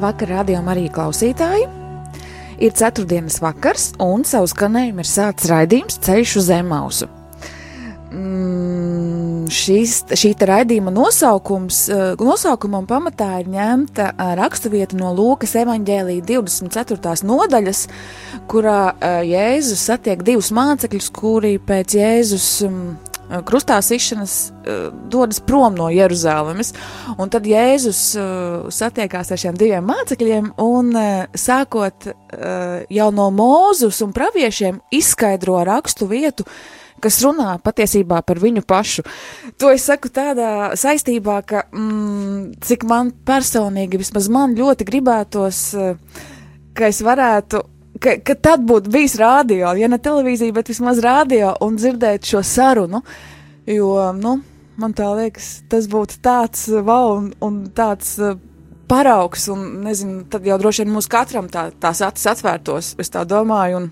Labvakar, rādījumam, arī klausītāji! Ir ceturtdienas vakars, un savu skanējumu ir sācis raidījums Ceļš uz Zemausu. Mm, šīs, šī raidījuma nosaukums, eh, nosaukumam pamatā ir ņemta eh, raksturvieta no Lūkas evanģēlīja 24. nodaļas, kurā eh, Jēzus satiek divus mācekļus, kuri pēc Jēzus mm, krustā sišanas uh, dodas prom no Jeruzalemes. Un tad Jēzus uh, satiekās ar šiem diviem mācekļiem un sākot jau no mūzus un praviešiem izskaidro rakstu vietu, kas runā patiesībā par viņu pašu. To es saku tādā saistībā, ka mm, cik man personīgi, vismaz man ļoti gribētos, ka es varētu ka, ka tad būtu bijis rādio, ja ne televīzija, bet vismaz rādio un dzirdēt šo sarunu. Jo, nu, man tā liekas, tas būtu tāds wow un, un tāds uh, paraugs, un nezinu, tad jau droši vien mums katram tā, tās acis atvērtos, es tā domāju. Un,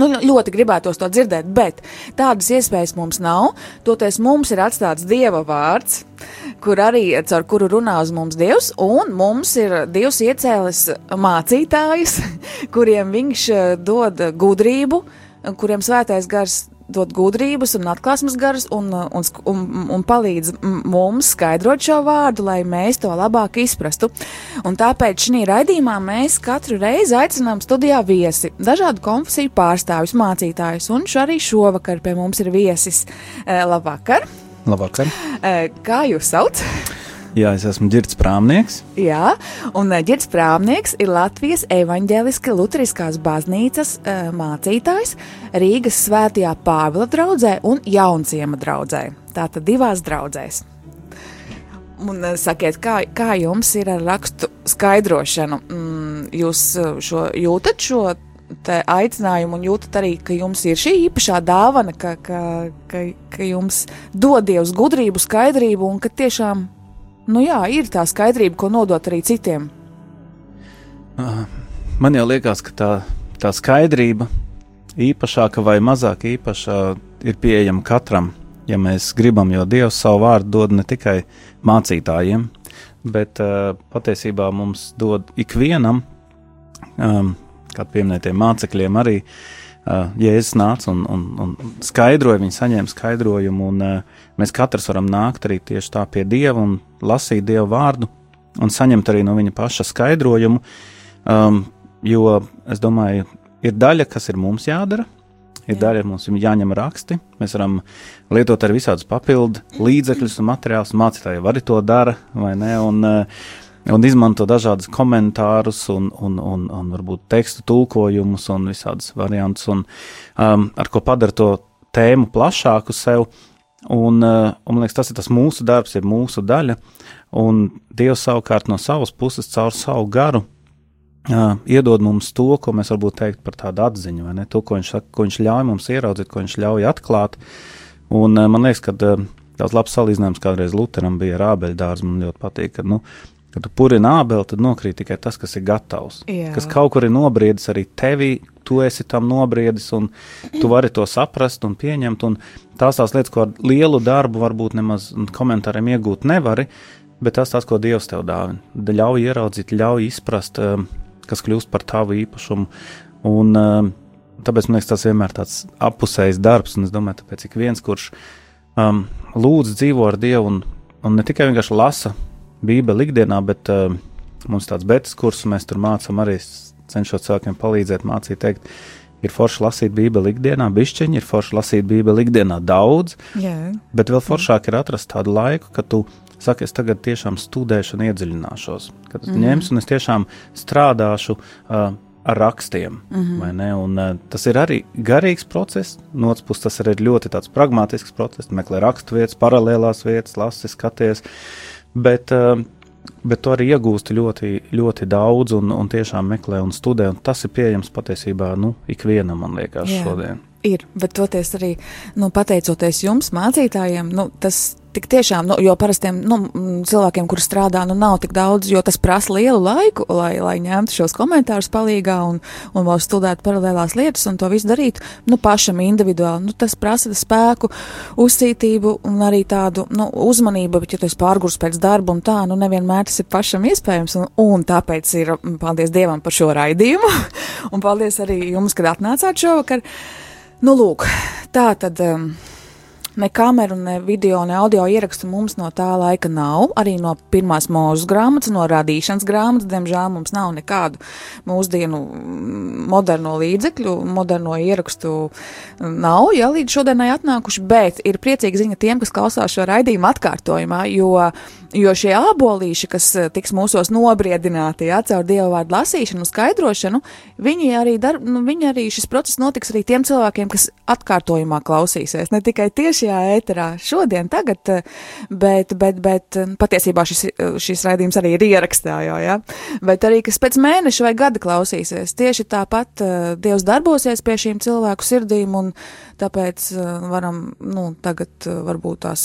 Nu, ļoti gribētos to dzirdēt, bet tādas iespējas mums nav. Toties mums ir atstāts Dieva vārds, kur arī caur kuru runā uz mums Dievs, un mums ir Dievs iecēlis mācītājus, kuriem viņš eh, dod gudrību, kuriem svētais gars dod gudrības un atklāsmes garas un, un, un, un palīdz mums skaidrot šo vārdu, lai mēs to labāk izprastu. Un tāpēc šī raidījumā mēs katru reizi aicinām studijā viesi, dažādu konfesiju pārstāvjus, mācītājus, un šo arī šovakar pie mums ir viesis. Eh, labvakar! Labvakar! Eh, kā jūs sauc? Jā, es esmu Girts Prāmnieks. Jā, un eh, Girts Prāmnieks ir Latvijas evaņģēliska Lutheriskās baznīcas uh, mācītājs Rīgas svētajā Pāvila draudzē un Jaunciema draudzē. Tātad divās draudzēs. Un uh, sakiet, kā, kā jums ir ar rakstu skaidrošanu? Mm, jūs šo jūtat šo aicinājumu un jūtat arī, ka jums ir šī īpašā dāvana, ka, ka, ka, ka jums dod Dievs gudrību, skaidrību un ka tiešām nu jā, ir tā skaidrība, ko nodot arī citiem. Man jau liekas, ka tā, tā skaidrība, īpašāka vai mazāk īpaša, ir pieejama katram, ja mēs gribam, jo Dievs savu vārdu dod ne tikai mācītājiem, bet uh, patiesībā mums dod ikvienam, um, kā pieminētiem mācekļiem, arī uh, Jēzus nāca un, un, un skaidroja, viņi saņēma skaidrojumu, un uh, mēs katrs varam nākt arī tieši tā pie Dieva un lasīt Dieva vārdu un saņemt arī no viņa paša skaidrojumu. Um, jo es domāju, ir daļa, kas ir mums jādara. Ir daļa, mums ir jāņem raksti. Mēs varam lietot arī visādus papildu līdzekļus un materiālus. Mācītāji arī to dara, vai ne? Un, uh, un izmanto dažādus komentārus, un, un, un, un varbūt tekstu tulkojumus un visādus variantus, un, um, ar ko padara to tēmu plašāku sev. Un, uh, un man liekas, tas ir tas mūsu darbs, ir mūsu daļa. Un Dievs savukārt no savas puses, caur savu garu, uh, iedod mums to, ko mēs varbūt teikt par tādu atziņu, vai ne? To, ko viņš, saka, ko viņš ļauj mums ieraudzīt, ko viņš ļauj atklāt. Un uh, man liekas, ka uh, tāds labs salīdzinājums kādreiz Lutheram bija ar ābeļdārzu. Man ļoti patīk, ka, nu, kad tu purini ābeli, tad nokrīt tikai tas, kas ir gatavs. Jā. Kas kaut kur ir nobriedis arī tevī, tu esi tam nobriedis, un tu vari to saprast un pieņemt. Un tās tās lietas, ko ar lielu darbu varbūt nemaz komentāriem iegūt nevari, bet tas tas, ko Dievs tev dāvina. Ļauj ieraudzīt, ļauj izprast, um, kas kļūst par tavu īpašumu. Un, um, tāpēc man liekas, tas vienmēr ir tāds apusējs darbs, un es domāju, tāpēc ik viens, kurš um, lūdz dzīvo ar Dievu un, un ne tikai vienkārši lasa Bībeli ikdienā, bet um, mums tāds betas kurs, mēs tur mācām arī cenšos cilvēkiem palīdzēt, mācīt, teikt, ir forši lasīt Bībeli ikdienā, bišķiņi, ir forši lasīt Bībeli ikdienā daudz, Jā. bet vēl foršāk ir atrast tādu laiku, kad tu saka, es tagad tiešām studēšu un iedziļināšos. Kad es mm -hmm. ņemšu un es tiešām strādāšu uh, ar rakstiem. Mm -hmm. un, uh, tas ir arī garīgs process, no otras puses tas ir ļoti pragmatisks process. Meklē rakstu vietas, paralēlās vietas, lasi, skaties. Uh, bet tu arī iegūsti ļoti, ļoti daudz un, un tiešām meklē un studē. Un tas ir pieejams patiesībā nu, ikvienam, man liekas, Jā. šodien. Ir, bet toties arī nu, pateicoties jums, mācītājiem, nu, tas tik tiešām, nu, jo parastiem nu, cilvēkiem, kuri strādā, nu, nav tik daudz, jo tas prasa lielu laiku, lai, lai ņemtu šos komentārus palīgā un, un vēl studētu paralēlās lietas un to visu darītu, nu, pašam individuāli. Nu, tas prasa spēku, uzcītību un arī tādu, nu, uzmanību, bet, ja tu esi pārgurs pēc darba un tā, nu, nevienmēr tas ir pašam iespējams, un, un tāpēc ir, paldies Dievam par šo raidījumu, un paldies arī jums, kad atnācāt šovakar. Nu, lūk, tā tad. Um, Ne kameru, ne video, ne audio ierakstu mums no tā laika nav. Arī no pirmās mūža grāmatas, no radīšanas grāmatas, diemžēl mums nav nekādu mūsdienu mm, moderno līdzekļu, moderno ierakstu nav, ja līdz šodienai atnākuši, bet ir priecīga ziņa tiem, kas klausās šo raidījumu atkārtojumā, jo Jo šie abolīši, kas eh, tiks mūsos nobriedināti jā, caur dievu vārdu lasīšanu skaidrošanu, viņi arī, dar, nu, viņi arī šis process notiks arī tiem cilvēkiem, kas atkārtojumā klausīsies. Ne tikai tiešajā ēterā šodien, tagad, eh, bet, bet, bet eh, patiesībā šis, šis raidījums arī ir ierakstā jau, jā, bet arī, kas pēc mēneša vai gada klausīsies. Tieši tāpat Dievs darbosies pie šīm cilvēku sirdīm un tāpēc varam, nu, tagad varbūt tās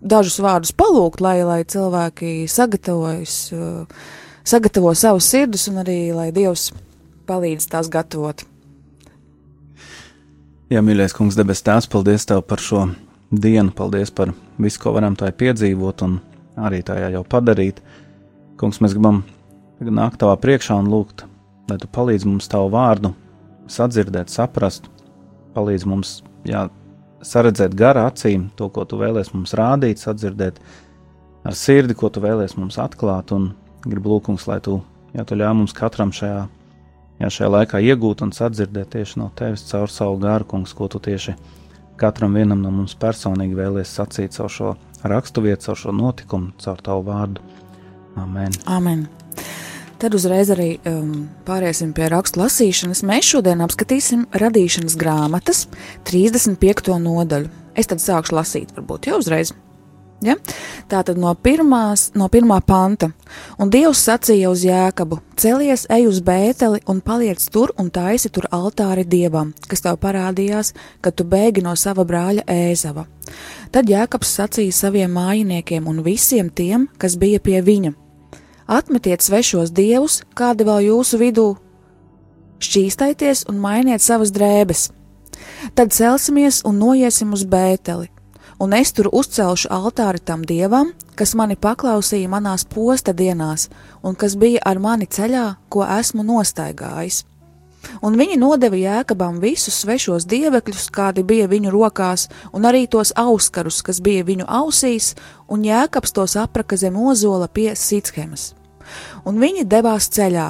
dažus vārdus palūgt, lai, lai cilvēki sagatavojas, sagatavo savus sirdus un arī, lai Dievs palīdz tās gatavot. Jā, mīļais kungs, debes tēvs, paldies tev par šo dienu, paldies par visu, ko varam tajā piedzīvot un arī tajā jau padarīt. Kungs, mēs gribam nākt tavā priekšā un lūgt, lai tu palīdzi mums tavu vārdu sadzirdēt, saprast, palīdzi mums, jā, saredzēt garā acīm to, ko tu vēlēs mums rādīt, sadzirdēt ar sirdi, ko tu vēlēs mums atklāt. Un gribu lūkums, lai tu, ja tu ļauj mums katram šajā, ja šajā laikā iegūt un sadzirdēt tieši no tevis caur savu garu, kungs, ko tu tieši katram vienam no mums personīgi vēlēs sacīt caur šo rakstu vietu, caur šo notikumu, caur tavu vārdu. Amen. Amen. Tad uzreiz arī um, pāriesim pie rakstu lasīšanas. Mēs šodien apskatīsim radīšanas grāmatas 35. nodaļu. Es tad sākšu lasīt, varbūt jau uzreiz. Ja? Tā tad no, pirmās, no pirmā panta. Un Dievs sacīja uz Jēkabu: Celies, ej uz Bēteli un paliec tur un taisi tur altāri dievam, kas tev parādījās, kad tu bēgi no sava brāļa Ēzava. Tad Jēkabs sacīja saviem mājiniekiem un visiem tiem, kas bija pie viņa: Atmetiet svešos dievus, kādi vēl jūsu vidū, šķīstaities un mainiet savas drēbes. Tad celsimies un noiesim uz Bēteli, un es tur uzcelšu altāri tam dievam, kas mani paklausīja manās posta dienās, un kas bija ar mani ceļā, ko esmu nostaigājis. Un viņi nodeva jēkabam visus svešos dievekļus, kādi bija viņu rokās, un arī tos auskarus, kas bija viņu ausīs, un jēkabs tos apraka zem ozola pie Sītshemas. Un viņi devās ceļā.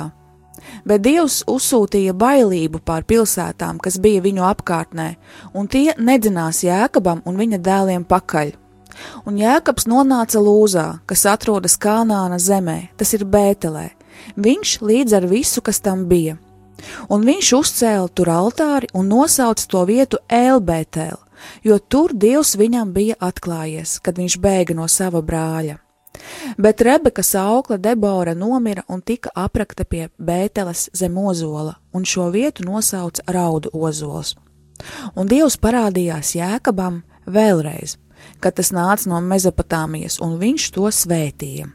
Bet Dievs uzsūtīja bailību pār pilsētām, kas bija viņu apkārtnē, un tie nedzinās jēkabam un viņa dēliem pakaļ. Un jēkabs nonāca Lūzā, kas atrodas Kānāna zemē, tas ir Bētelē, viņš līdz ar visu, kas tam bija un viņš uzcēla tur altāri un nosauca to vietu Elbētēl, jo tur Dievs viņam bija atklājies, kad viņš bēga no sava brāļa. Bet Rebekas aukla Debora nomira un tika aprakta pie Bēteles zem ozola, un šo vietu nosauca Raudu ozols. Un Dievs parādījās Jēkabam vēlreiz, kad tas nāca no Mezopotāmijas, un viņš to svētīja.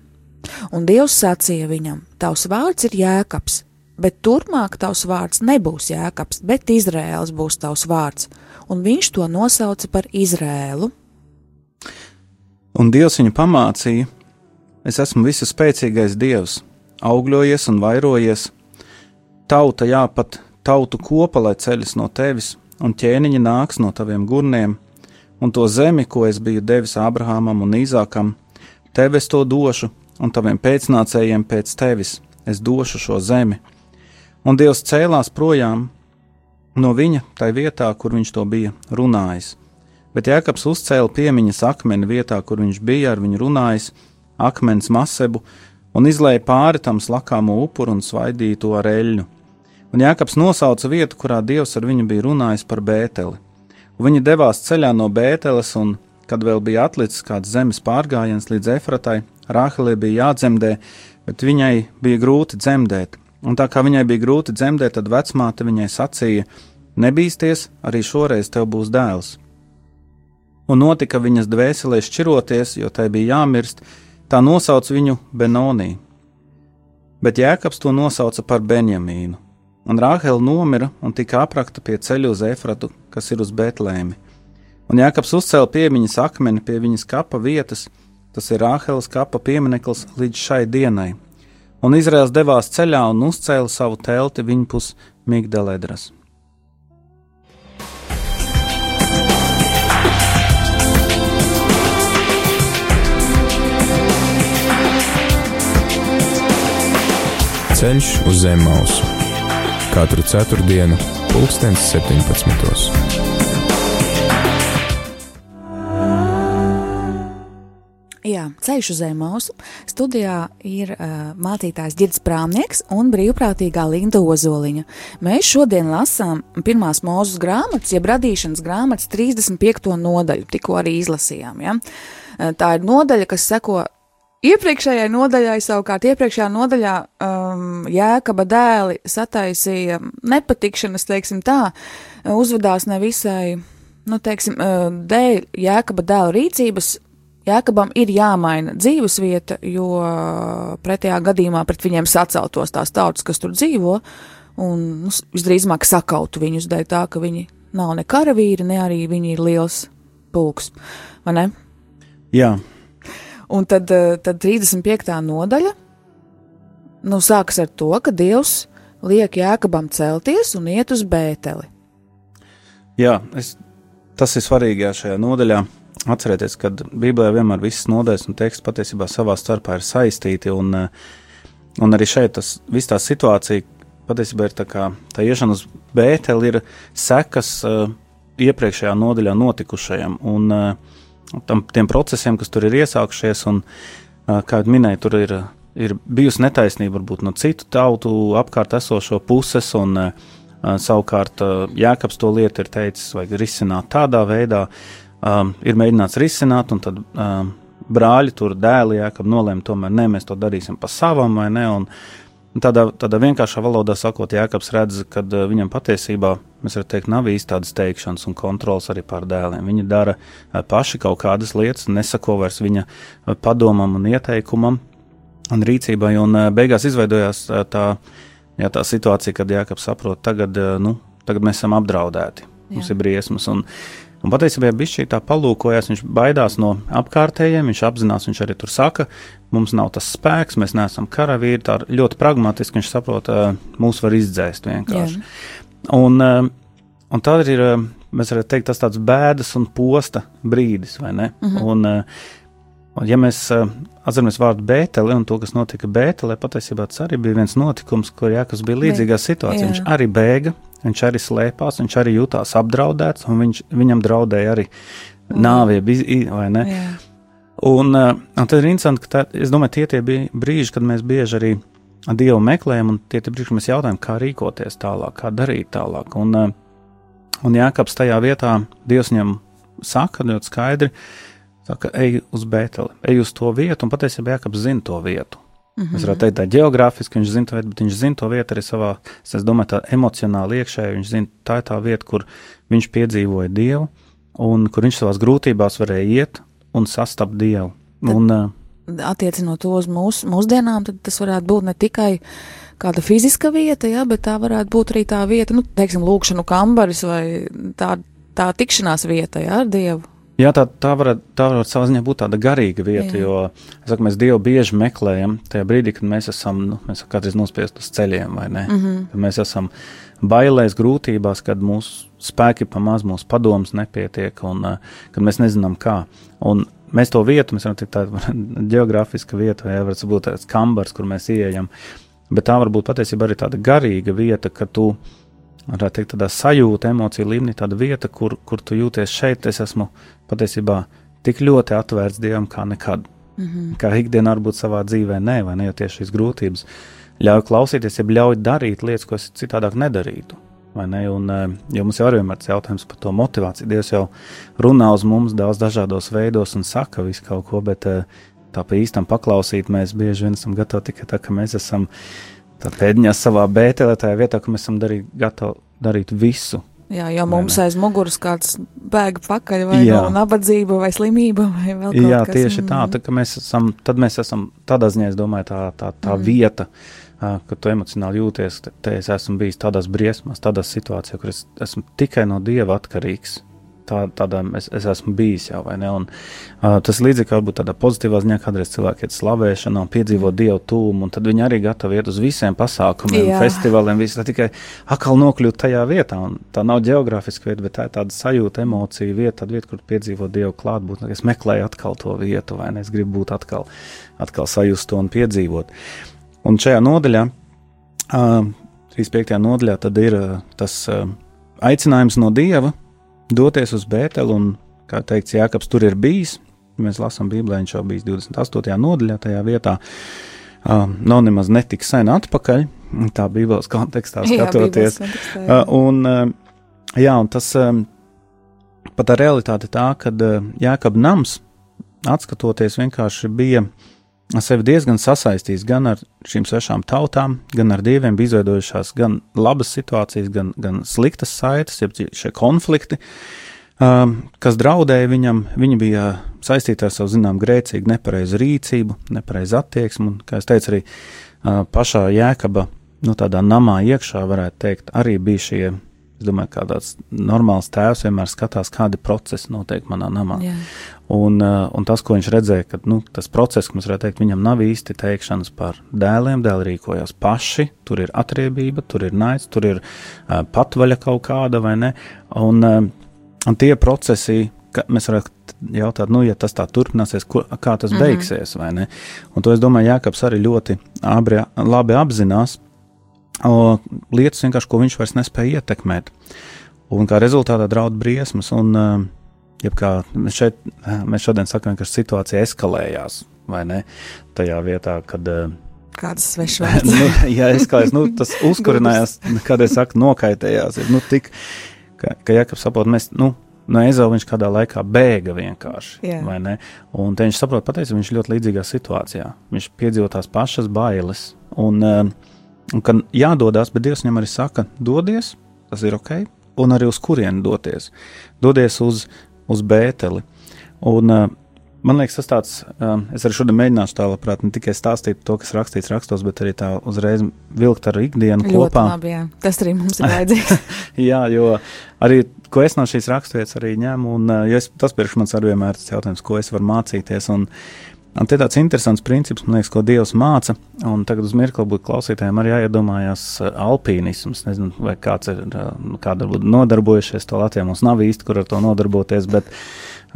Un Dievs sacīja viņam: Tavs vārds ir Jēkabs, bet turpmāk tavs vārds nebūs Jēkabs, bet Izrēls būs tavs vārds, un viņš to nosauca par Izrēlu. Un Dievs viņu pamācīja: Es esmu visu spēcīgais Dievs, augļojies un vairojies, tauta jāpat tautu kopa, lai ceļas no tevis, un ķēniņi nāks no taviem gurniem, un to zemi, ko es biju devis Abrahamam un Īzākam, tev es to došu, un taviem pēcnācējiem pēc tevis es došu šo zemi. Un Dievs cēlās projām no viņa tai vietā, kur viņš to bija runājis. Bet Jēkabs uzcēla piemiņas akmeni vietā, kur viņš bija ar viņu runājis, akmens masebu, un izlēja pāri tam slakāmo upuru un svaidīja to ar eļļu. Un Jēkabs nosauca vietu, kurā Dievs ar viņu bija runājis par Bēteli. Un viņi devās ceļā no Bēteles, un, kad vēl bija atlicis kāds zemes pārgājiens līdz Efratai, Rāhelē bija jādzemdē, bet viņai bija grūti dzemdēt. Un tā kā viņai bija grūti dzemdēt, tad vecmāte viņai sacīja: Nebīsties, arī šoreiz tev būs dēls. Un notika viņas dvēselē šķiroties, jo tai bija jāmirst, tā nosauc viņu Benonī. Bet Jēkabs to nosauca par Benjamīnu, un Rāhela nomira un tika aprakta pie ceļa uz Efratu, kas ir uz Betlēmi. Un Jēkabs uzcēla piemiņas akmeni pie viņas kapa vietas, tas ir Rāhelas kapa piemineklis līdz šai dienai un Izraels devās ceļā un uzcēla savu telti viņpus Migdaledras. Ceļš uz zem mausu katru ceturtdienu, pulkstens 17. Jā, ceļš uz Zemausu. Studijā ir uh, mācītājs Girds Prāmnieks un brīvprātīgā Linda Ozoliņa. Mēs šodien lasām pirmās mūzes grāmatas, jeb radīšanas grāmatas 35. nodaļu, tikko arī izlasījām. Ja? Uh, tā ir nodaļa, kas seko Iepriekšējai nodaļai savukārt, iepriekšējā nodaļā um, Jēkaba dēli sataisīja nepatikšanas, teiksim tā, uzvedās nevisai, nu, teiksim, uh, dēļ Jēkaba dēla rīcības Jēkabam ir jāmaina dzīves vieta, jo pretējā gadījumā pret viņiem saceltos tās tautas, kas tur dzīvo, un nu, visdrīzāk sakautu viņus dēļ tā, ka viņi nav ne karavīri, ne arī viņi ir liels pulks, vai ne? Jā. Un tad, eh, tad 35. nodaļa, nu, sākas ar to, ka Dievs liek Jēkabam celties un iet uz bēteli. Jā, es, tas ir svarīgā šajā nodaļā Atcerieties, ka Bībelē vienmēr visas nodaļas un teksts patiesībā savā starpā ir saistīti, un, eh, un arī šeit tas viss tā situācija patiesībā ir tā kā tā iešana uz Bēteli ir sekas uh, iepriekšējā nodaļā notikušajam, un uh, tam, tiem procesiem, kas tur ir iesākušies, un, uh, kā jau minēju, tur ir, ir bijusi netaisnība varbūt no citu tautu apkārt esošo puses, un uh, savukārt uh, Jēkabs to lietu ir teicis, vajag risināt tādā veidā, uh, um, ir mēģināts risināt, un tad um, brāļi tur dēli, jā, kad nolēma tomēr, nē, mēs to darīsim pa savam vai ne, un tādā, tādā vienkāršā valodā sakot, Jēkabs redz, ka uh, viņam patiesībā, teikt, nav īsti tādas teikšanas un kontrols arī pār dēliem. Viņi dara uh, paši kaut kādas lietas, nesako vairs viņa uh, padomam un ieteikumam un rīcībai, un uh, beigās izveidojās uh, tā, jā, tā situācija, kad Jēkabs saprot, tagad, uh, nu, tagad mēs esam apdraudēti, jā. mums ir briesmas, un Un patiesībā viņš tā palūkojas, viņš baidās no apkārtējiem, viņš apzinās, viņš arī tur saka, mums nav tas spēks, mēs neesam karavīri, tā ļoti pragmatiski viņš saprot, mūs var izdzēst vienkārši. Jā. Un, un tad ir, mēs varētu teikt, tas tāds bēdas un posta brīdis, vai ne? -hmm. un, ja mēs atceramies vārdu Bēteli un to, kas notika Bētelē, patiesībā tas arī bija viens notikums, kur Jākas bija līdzīgā situācijā. Viņš arī bēga Viņš arī slēpās, viņš arī jutās apdraudēts, un viņš, viņam draudēja arī? Jā. Un, uh, un tad ir interesanti, ka tā, domāju, tie, tie bija brīži, kad mēs bieži arī Dievu meklējam, un tie ir brīži, kad mēs jautājam, kā rīkoties tālāk, kā darīt tālāk. Un, uh, un Jākaps tajā vietā Dievs viņam saka ļoti skaidri, saka, ej uz Bēteli, ej uz to vietu, un patiesībā Jākaps zina to vietu. Mm -hmm. Es varētu teikt, tā geogrāfiski viņš zina to vietu, bet viņš zina to vietu arī savā, es domāju, tā emocionāli iekšēji. Viņš zina, tā ir tā vieta, kur viņš piedzīvoja Dievu un kur viņš savās grūtībās varēja iet un sastapt Dievu. Tad, un, attiecinot to uz mūs, mūsdienām, tad tas varētu būt ne tikai kāda fiziska vieta, ja, bet tā varētu būt arī tā vieta, nu, teiksim, lūkšanu kambaris vai tā, tā tikšanās vieta, ja, ar Dievu. Jā, tā, tā var, tā var savā ziņā būt tāda garīga vieta, Jā. jo saku, mēs Dievu bieži meklējam tajā brīdī, kad mēs esam nu, mēs kādreiz nospiest uz ceļiem, vai ne? Mm -hmm. Kad mēs esam bailēs, grūtībās, kad mūsu spēki pamaz, mūsu padoms nepietiek un uh, kad mēs nezinām kā. Un mēs to vietu, mēs varam teikt, tāda geogrāfiska vieta, vai var būt tāds kambars, kur mēs ieejam, bet tā var būt patiesībā arī tāda garīga vieta, ka tu varētu teikt, tādā sajūta, emocija līmenī, tāda vieta, kur, kur tu jūties šeit. Es esmu patiesībā tik ļoti atvērts Dievam kā nekad. Mm -hmm. Kā ikdienā varbūt savā dzīvē, nē, vai ne, jo tieši šīs grūtības ļauj klausīties, ja ļauj darīt lietas, ko es citādāk nedarītu. Ne? Un, eh, jo mums jau ir vienmēr jautājums par to motivāciju. Dievs jau runā uz mums daudz dažādos veidos un saka visu kaut ko, bet, eh, tā pa īstam paklausīt, mēs bieži vien esam gatavi tikai tā, ka mēs esam tā pēdiņās savā bētelē, tajā vietā, ka mēs esam darīt, gatavi darīt visu. Jā, jo mums aiz muguras kāds bēg pakaļ, vai Jā. no nabadzība, vai slimība, vai vēl kaut Jā, kas. tieši tā, tā, ka mēs esam, tad mēs esam, tādā ziņā, es domāju, tā, tā, tā mm. vieta, ka tu emocionāli jūties, te, te es esmu bijis tādās briesmās, tādās situācijās, kur es esmu tikai no Dieva atkarīgs tā, tādā es, es esmu bijis jau, vai ne? Un, uh, tas līdzīgi varbūt tādā pozitīvā ziņā, kādreiz cilvēki iet slavēšanā un piedzīvo dievu tūmu, un tad viņi arī gatavi iet uz visiem pasākumiem, Jā. festivāliem, visi, lai tikai atkal nokļūtu tajā vietā. Un tā nav geogrāfiska vieta, bet tā ir tāda sajūta, emocija vieta, tāda vieta, kur piedzīvo dievu klātbūtni. Es meklēju atkal to vietu, vai ne? Es gribu būt atkal, atkal sajust to un piedzīvot. Un šajā nodaļā, uh, 35. nodaļā, tad ir uh, tas uh, aicinājums no dieva doties uz Bēteli, un, kā teikts, Jēkabs tur ir bijis. Mēs lasām Bībelē, viņš jau bijis 28. nodaļā tajā vietā. Uh, nav nemaz netik sen atpakaļ, tā Bībeles kontekstā skatoties. Jā, kontekstā, jā. Uh, un, uh, jā, un tas um, pat tā realitāte tā, ka uh, Jēkab nams, atskatoties, vienkārši bija uh, sevi diezgan sasaistījis gan ar šīm svešām tautām, gan ar dieviem, bija izveidojušās gan labas situācijas, gan, gan sliktas saites, jeb šie konflikti, um, kas draudēja viņam. Viņi bija saistīti ar savu, zinām, grēcīgu, nepareizu rīcību, nepareizu attieksmi, un, kā es teicu, arī uh, pašā jēkaba, nu, tādā namā iekšā, varētu teikt, arī bija šie Es domāju, ka tāds normāls tēvs vienmēr skatās, kādi procesi notiek manā namā. Jā. Un, uh, un tas, ko viņš redzēja, ka nu, tas process, kas varētu teikt, viņam nav īsti teikšanas par dēliem, dēli rīkojās paši, tur ir atriebība, tur ir naids, tur ir uh, patvaļa kaut kāda vai ne. Un, uh, un tie procesi, mēs varētu jautāt, nu, ja tas tā turpināsies, ko, kā tas mm -hmm. beigsies? Un to es domāju, Jākaps arī ļoti abri, labi apzinās lietas, ko viņš vairs nespēja ietekmēt. Un kā rezultātā draud briesmas. Un, Jebkā, mēs, šeit, mēs šodien sakām, ka situācija eskalējās, vai ne? Tajā vietā, kad. Kādas svešvārds? nu, jā, eskalējās, nu, tas uzkurinājās, kad es saku, nokaitējās. Ir, nu, tik, ka, ka Jakobs saprot, mēs, nu, no Ezau viņš kādā laikā bēga vienkārši. Yeah. Vai ne? Un viņš saprot, pateicis, viņš ļoti līdzīgā situācijā. Viņš piedzīvo tās pašas bailes. Un, uh, Un ka jādodas, bet Dievs viņam arī saka, dodies, tas ir ok, un arī uz kurieni doties. Dodies uz, uz Bēteli. Un, uh, man liekas, tas tāds, uh, es arī šodien mēģināšu tā labprāt ne tikai stāstīt to, kas rakstīts rakstos, bet arī tā uzreiz vilkt ar ikdienu Ļoti kopā. Labi, jā. Tas arī mums ir vajadzīgs. jā, jo arī, ko es no šīs raksturvietas arī ņemu, un uh, es, tas priekš manis arī vienmēr ir tas jautājums, ko es varu mācīties. Un, uh, Un te tāds interesants princips, man liekas, ko Dievs māca, un tagad uz mirkli būtu klausītājiem arī jāiedomājās uh, alpīnisms. Nezinu, vai kāds ir, uh, kāda varbūt nodarbojušies to Latvijā, mums nav īsti, kur ar to nodarboties, bet,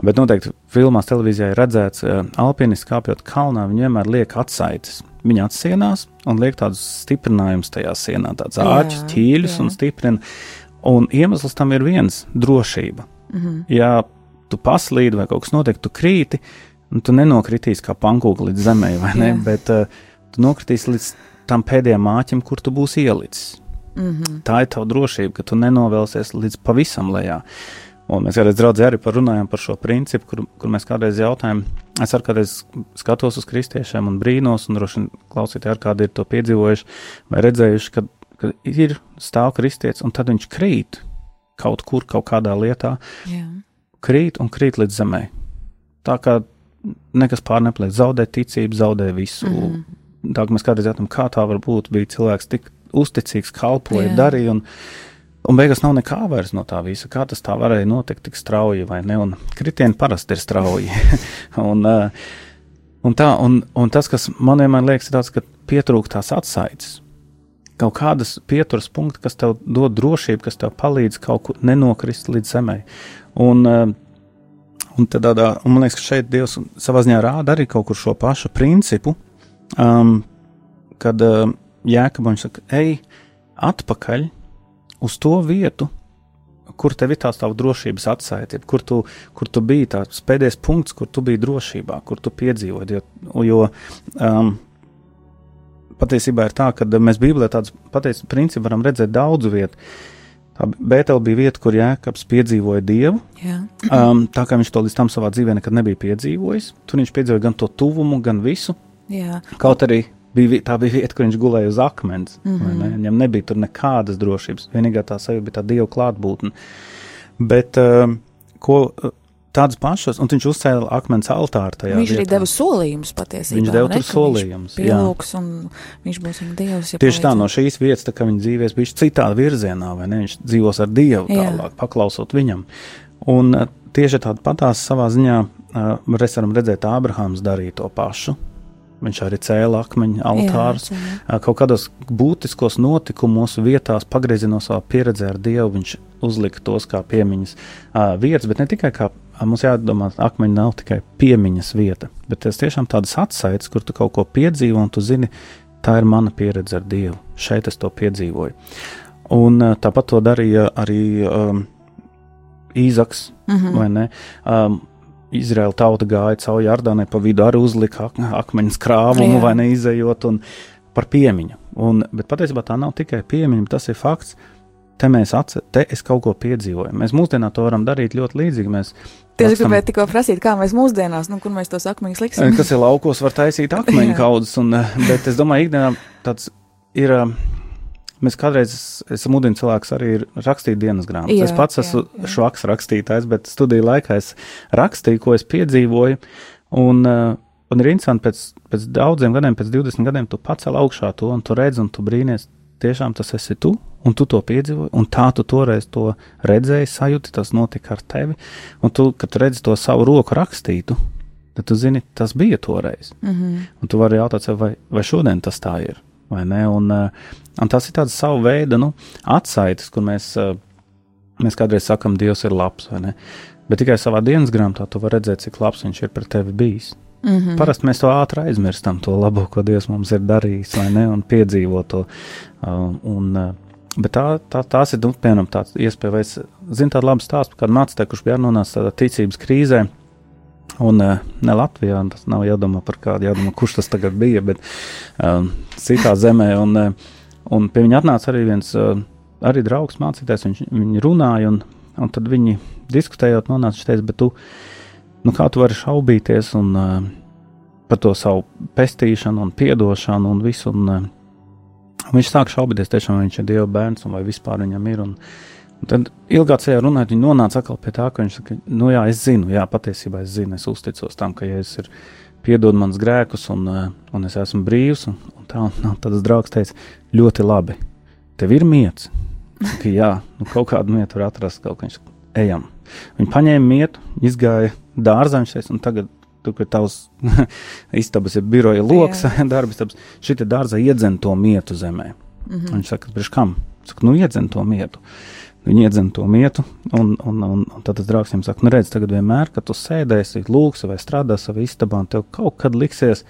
bet noteikti filmās televīzijā ir redzēts, uh, alpīnists kāpjot kalnā, viņi vienmēr liek atsaites. Viņi atsienās un liek tādus stiprinājumus tajā sienā, tādus āķus, ķīļus un stiprina. Un iemesls tam ir viens - drošība. Mhm. Ja tu paslīdi vai kaut kas notiek, tu krīti, nu, tu nenokritīs kā pankūka līdz zemē, vai ne? Jā. Bet uh, tu nokritīsi līdz tam pēdējiem māķim, kur tu būsi ielicis. Mm -hmm. Tā ir tava drošība, ka tu nenovēlsies līdz pavisam lejā. Un mēs kādreiz draudzē arī parunājām par šo principu, kur, kur mēs kādreiz jautājām, es arī kādreiz skatos uz kristiešiem un brīnos, un droši vien klausītāji ar kādu ir to piedzīvojuši vai redzējuši, ka, ka ir stāv kristietis un tad viņš krīt kaut kur, kaut kādā lietā, Jā. krīt un krīt līdz zemē. Tā kā nekas pār nepaliek, zaudē ticību, zaudē visu. Mm -hmm. Tā kā mēs kādreiz jautājām, kā tā var būt, bija cilvēks tik uzticīgs, kalpoja, yeah. darīja. Un, Un beigās nav nekā vairs no tā visa. Kā tas tā varēja notikt tik strauji, vai ne? Un kritieni parasti ir strauji. un, uh, un, tā, un, un tas, kas man vienmēr liekas, ir tas, ka pietrūkst tās atsaites. Kaut kādas pieturas punkti, kas tev dod drošību, kas tev palīdz kaut kur nenokrist līdz zemē. Un, uh, Un, tādā, un man liekas, ka šeit Dievs savā ziņā rāda arī kaut kur šo pašu principu, um, kad uh, Jēkabs saka, ej atpakaļ uz to vietu, kur tev ir tā tava drošības atsaite, kur tu, kur tu biji, tas pēdējais punkts, kur tu biji drošībā, kur tu piedzīvoji. Jo, jo um, patiesībā ir tā, ka mēs Bībelē tādus pateicis principus varam redzēt daudzu vietu. Tā Bētele bija vieta, kur Jēkabs piedzīvoja Dievu. Jā. Um, tā kā viņš to līdz tam savā dzīvē nekad nebija piedzīvojis. Tur viņš piedzīvoja gan to tuvumu, gan visu. Jā. Kaut arī bija, tā bija vieta, kur viņš gulēja uz akmens. Mm Mhm. -hmm. ne? Viņam nebija tur nekādas drošības. Vienīgā tā sajūta bija tā dieva klātbūtne. Bet um, ko, tādas pašas, un viņš uzcēla akmens altāru tajā Viņš arī vietā. deva solījumus patiesībā. Viņš deva tur solījumus, Viņš jā. pielūgs un viņš būs viņa dievs. ja Tieši tā, palīdzēs. no šīs vietas, tā kā viņa dzīvēs, bija citā virzienā, vai ne? Viņš dzīvos ar Dievu Jā. tālāk, paklausot viņam. Un uh, tieši tāda patās savā ziņā, uh, mēs varam redzēt, Ābrahāms darīja to pašu. Viņš arī cēla akmeņu altārus. Jā, cēla. Uh, Kaut kādos būtiskos notikumos, vietās, pagriezinot savā pieredzē ar Dievu, viņš uzlika tos kā piemiņas vietas, bet ne tikai kā mums jādomā, ka akmeņi nav tikai piemiņas vieta, bet tas tiešām tādas atsaites, kur tu kaut ko piedzīvo un tu zini, tā ir mana pieredze ar Dievu. Šeit es to piedzīvoju. Un uh, tāpat to darīja arī um, Īzaks, mm -hmm. vai ne? Um, Izraēla tauta gāja cauri Jardānai, pa vidu arī uzlika ak akmeņu krāvumu, Jā. vai neizējot, un par piemiņu. Un, bet patiesībā tā nav tikai piemiņa, tas ir fakts. Te mēs atceramies, te es kaut ko piedzīvoju. Mēs mūsdienā to varam darīt ļoti līdzīgi. Mēs Tieši rakstam- gribēju tikko prasīt, kā mēs mūsdienās, nu, kur mēs tos akmeņus liksim. kas ir laukos, var taisīt akmeņu kaudzes. un, eh, Bet es domāju, ikdienā tāds ir. eh, Mēs kādreiz esam mudināti cilvēkus arī ir rakstīt dienas grāmatas. Jā, Es pats esmu švaks rakstītājs, bet studiju laikā es rakstīju, ko es piedzīvoju. Un, eh, un ir interesanti, pēc, pēc daudziem gadiem, pēc 20 gadiem, tu pacēl augšā to un tu redzi, un tu brīnies, tiešām tas esi tu, un tu to piedzīvoji, un tā tu toreiz to redzēji, sajūti, tas notika ar tevi. Un tu, kad tu redzi to savu roku rakstītu, tad tu zini, tas bija toreiz. Mm -hmm. Un tu vari jautāt sev, vai, vai šodien tas tā ir. vai ne? Un, eh, un tas ir tāds savu veidu nu, atsaites, kur mēs, eh, mēs kādreiz sakam, Dievs ir labs, vai ne? Bet tikai savā dienas grāmatā tu vari redzēt, cik labs viņš ir pret tevi bijis. Mm -hmm. Parasti mēs to ātri aizmirstam, to labo, ko Dievs mums ir darījis, vai ne, un piedzīvo to. Uh, un, uh, bet tā, tā, tās ir, nu, piemēram, tāds iespēja, vai es zinu tādu labu stāstu, kādu mācītāju, kurš bija nonācis tādā ticības krīzē. Un uh, ne Latvijā, tas nav jādomā par kādu, jādomā, kurš tas tagad bija, bet um, citā zemē. Un, uh, un pie viņa atnāca arī viens arī draugs mācītājs, viņš, viņi runāja, un, un tad viņi diskutējot, nonāca, viņš teica, bet tu, nu kā tu vari šaubīties un uh, par to savu pestīšanu un piedošanu un visu. Un, uh, viņš sāk šaubīties, tiešām viņš ir Dieva bērns un vai vispār viņam ir. Un, un tad ilgā ceļā runājot, viņi nonāca atkal pie tā, ka viņš saka, nu jā, es zinu, jā, patiesībā es zinu, es uzticos tam, ka Jēzus ir piedod manas grēkus un, uh, un es esmu brīvs. Un, un tā, un, tas draugs teica, ļoti labi, tev ir miets. Saka, jā, nu, kaut kādu mietu var atrast, kaut kā viņš ejam. Viņi paņēma mietu, izgāja dārzā, viņš teica, un tagad tur, kur tavs istabas ir biroja loks, darba istabas, šī dārza iedzen to mietu zemē. Mm -hmm. Viņš saka, priekš kam? Saka, nu iedzen to mietu. Viņi iedzen to mietu, un, un, un, un tad tas draugs viņam saka, nu redz, tagad vienmēr, kad tu sēdēsi, lūgsi vai strādāsi savā istabā, un tev kaut kad liksies,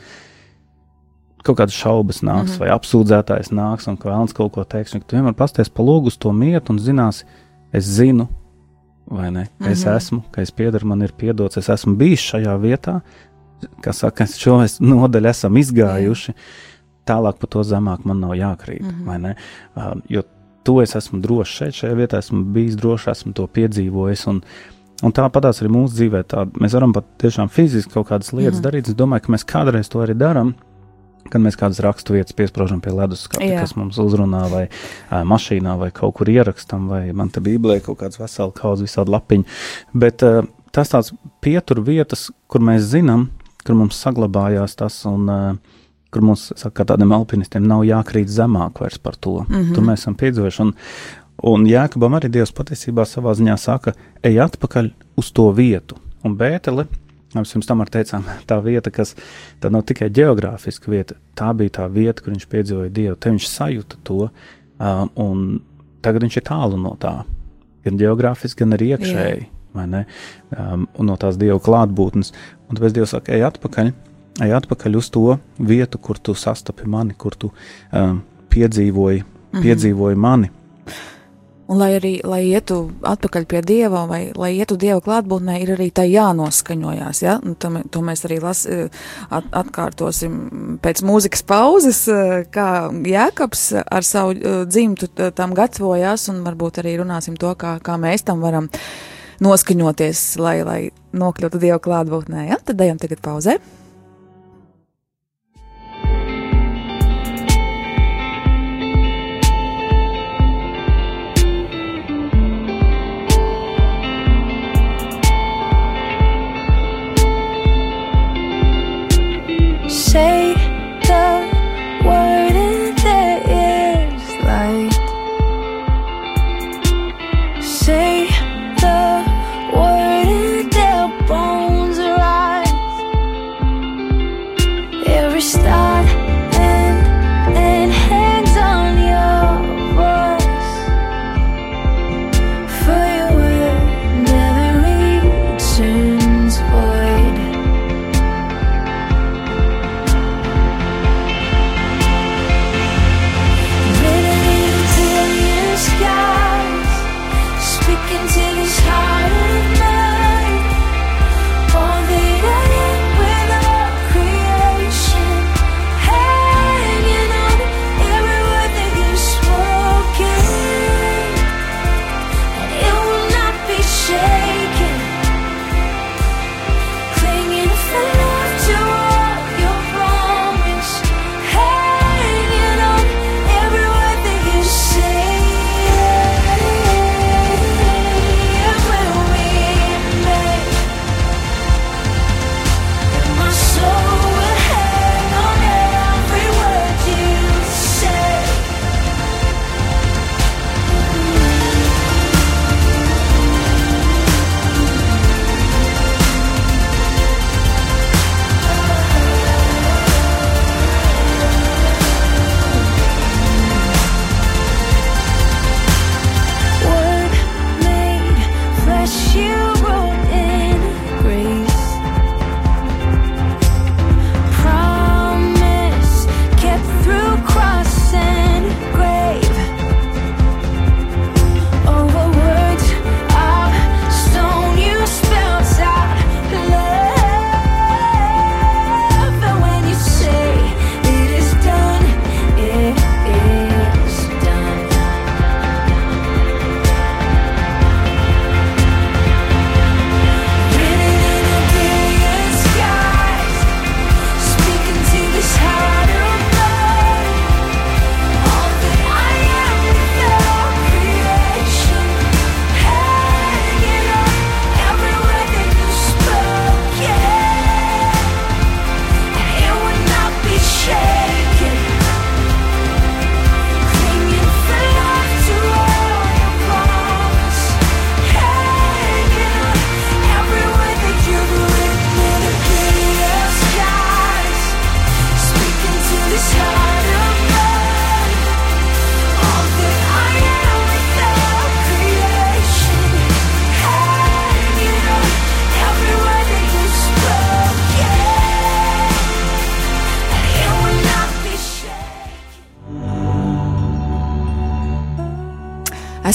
kaut kādas šaubas nāks, mm -hmm. vai apsūdzētājs nāks, un ka vēlams kaut ko teiks. Tu vienmēr pasties pa logu uz to mietu un zināsi, es zinu, vai ne, ka es mm -hmm. esmu, ka es piedaru, man ir piedots, es esmu bijis šajā vietā, kas saka, šo es nodaļu esam izgājuši. Tālāk par to zemāk man nav jākrīt, mm -hmm. vai ne? Uh, jo to es esmu drošs šeit, šajā vietā esmu bijis drošs, esmu to piedzīvojis. Un, un tāpatās arī mūsu dzīvē, tā, mēs varam pat tiešām fiziski kaut kādas lietas mm darīt. Es domāju, ka mēs kādreiz to arī darām. Kad mēs kādas raksturvietas piesprāžam pie leduskapa, kas mums uzrunā, vai uh, mašīnā, vai kaut kur ierakstam, vai man te bībelē kaut kāds vesels kaudzes, visādi lapiņi. Bet uh, tas tāds pietur vietas, kur mēs zinām, kur mums saglabājās tas, un uh, kur mums, saka, tādiem alpinistiem nav jākrīt zemāk vairs par to. Mm -hmm. Tur mēs esam piedzīvojuši. Un, un Jākabam arī Dievs patiesībā savā ziņā saka, ej atpakaļ uz to vietu. Un Bētele, mēs pirms tam ar teicām, tā vieta, kas tā nav tikai geogrāfiska vieta, tā bija tā vieta, kur viņš piedzīvoja Dievu. Te viņš sajūta to, uh, un tagad viņš ir tālu no tā. Gan geogrāfiski, gan arī iekšēji, vai ne? Um, un no tās Dieva klātbūtnes. Un tāpēc Dievs saka, ej atpakaļ ej atpakaļ uz to vietu, kur tu sastapi mani, kur tu um, piedzīvoji, mm -hmm. piedzīvoji mani. Un lai arī lai ietu atpakaļ pie dieva, vai lai ietu dieva klātbūtnē, ir arī tā jānoskaņojās. Ja? Un to, to mēs arī las, at, atkārtosim pēc mūzikas pauzes, kā Jēkabs ar savu dzimtu tam gatavojās, un varbūt arī runāsim to, kā, kā mēs tam varam noskaņoties, lai, lai nokļūtu dieva klātbūtnē. Ja? Tad ejam tagad pauzē. Say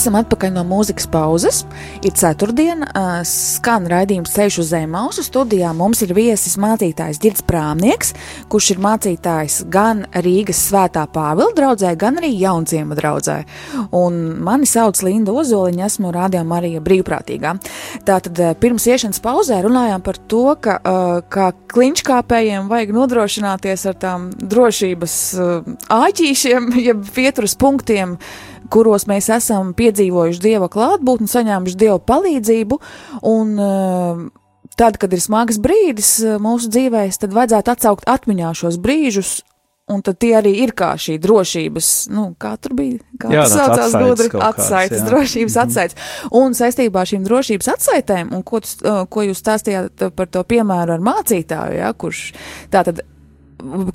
Esam atpakaļ no mūzikas pauzes. Ir ceturtdiena, skan raidījums Ceļš uz Zemausu studijā. Mums ir viesis mācītājs Girds Prāmnieks, kurš ir mācītājs gan Rīgas svētā Pāvila draudzē, gan arī Jaunciema draudzē. Un mani sauc Linda Ozoliņa, esmu Rādio Marija brīvprātīgā. Tātad pirms iešanas pauzē runājām par to, ka kā kliņškāpējiem vajag nodrošināties ar tām drošības āķīšiem, jeb pieturas punktiem, kuros mēs esam piedzīvojuši dieva klātbūtni, saņēmuši dieva palīdzību. Un, uh, tad, kad ir smags brīdis uh, mūsu dzīvēs, tad vajadzētu atsaukt atmiņā šos brīžus. Un tad tie arī ir kā šī drošības, nu, kā tur bija. Kā Jā, tas saucās, gudri, atsaites, drošības Mhm. atsaites. Un saistībā ar šīm drošības atsaitēm, un ko, uh, ko jūs stāstījāt par to piemēru ar mācītāju, ja, kurš tātad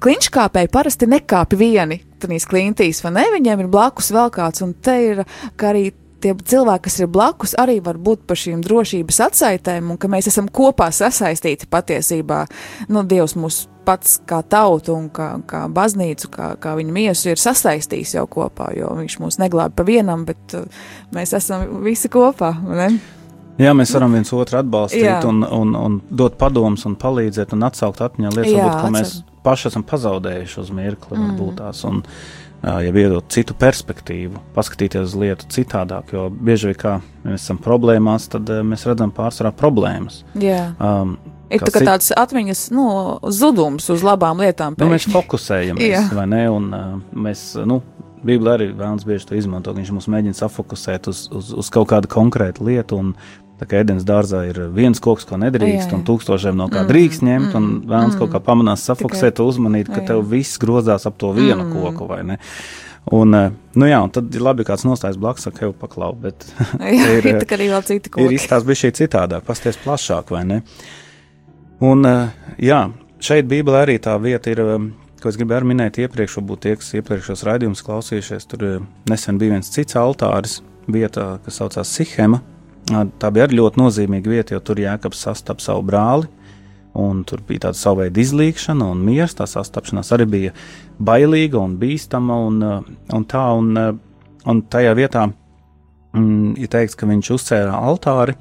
kliņškāpēji parasti nekāpj vieni tenīs klintīs, vai ne? Viņiem ir blakus vēl kāds, un te ir, ka arī tie cilvēki, kas ir blakus, arī var būt par šīm drošības atsaitēm, un ka mēs esam kopā sasaistīti patiesībā. Nu, Dievs mūs pats kā tautu un kā, kā baznīcu, kā, kā viņa miesu ir sasaistījis jau kopā, jo viņš mūs neglābi pa vienam, bet uh, mēs esam visi kopā. Ne? Jā, mēs varam viens otru atbalstīt Jā. un, un, un dot padomus un palīdzēt un atsaukt atmiņā lietas, Jā, varbūt, ko mēs paši esam pazaudējuši uz mirkli, mm. varbūt tās. Un, ja iedot citu perspektīvu, paskatīties uz lietu citādāk, jo bieži vien, kā mēs esam problēmās, tad mēs redzam pārsvarā problēmas. Jā. Um, Ir tā cit- tāds atmiņas nu, zudums uz labām lietām. Nu, mēs pēkšņi. fokusējamies, vai ne? Un, uh, mēs, nu, Bībelē arī vēlams bieži to izmanto. Viņš mums mēģina safokusēt uz, uz, uz kaut kādu konkrētu lietu. Un, tā kā ēdienas dārzā ir viens koks, ko nedrīkst, Jā, jā. un tūkstošiem no kā drīkst ņemt, un vēlams kaut kā pamanās safokusēt, uzmanīt, ka Jā, jā. tev viss grozās ap to vienu koku, vai ne? Un, uh, nu jā, un tad ir labi, kāds nostājas blakus, saka, jau paklau, bet Jā, ir, ir eh, arī vēl citi ir koki. izstāsts bija šī citādāk, pasties plašāk, vai ne? Un, eh, jā, šeit Bībelē arī tā vieta ir, eh, ko es gribēju minēt iepriekš, varbūt tie, kas iepriekšos raidījumus klausījušies, tur eh, nesen bija viens cits altāris, vieta, kas saucās Sihema. Tā bija arī ļoti nozīmīga vieta, jo tur Jēkabs sastap savu brāli, un tur bija tāda sava veida izlīkšana un miers. Tā sastapšanās arī bija bailīga un bīstama, un, eh, un tā, un, eh, un tajā vietā mm, ir teikts, ka viņš uzcēla altāri.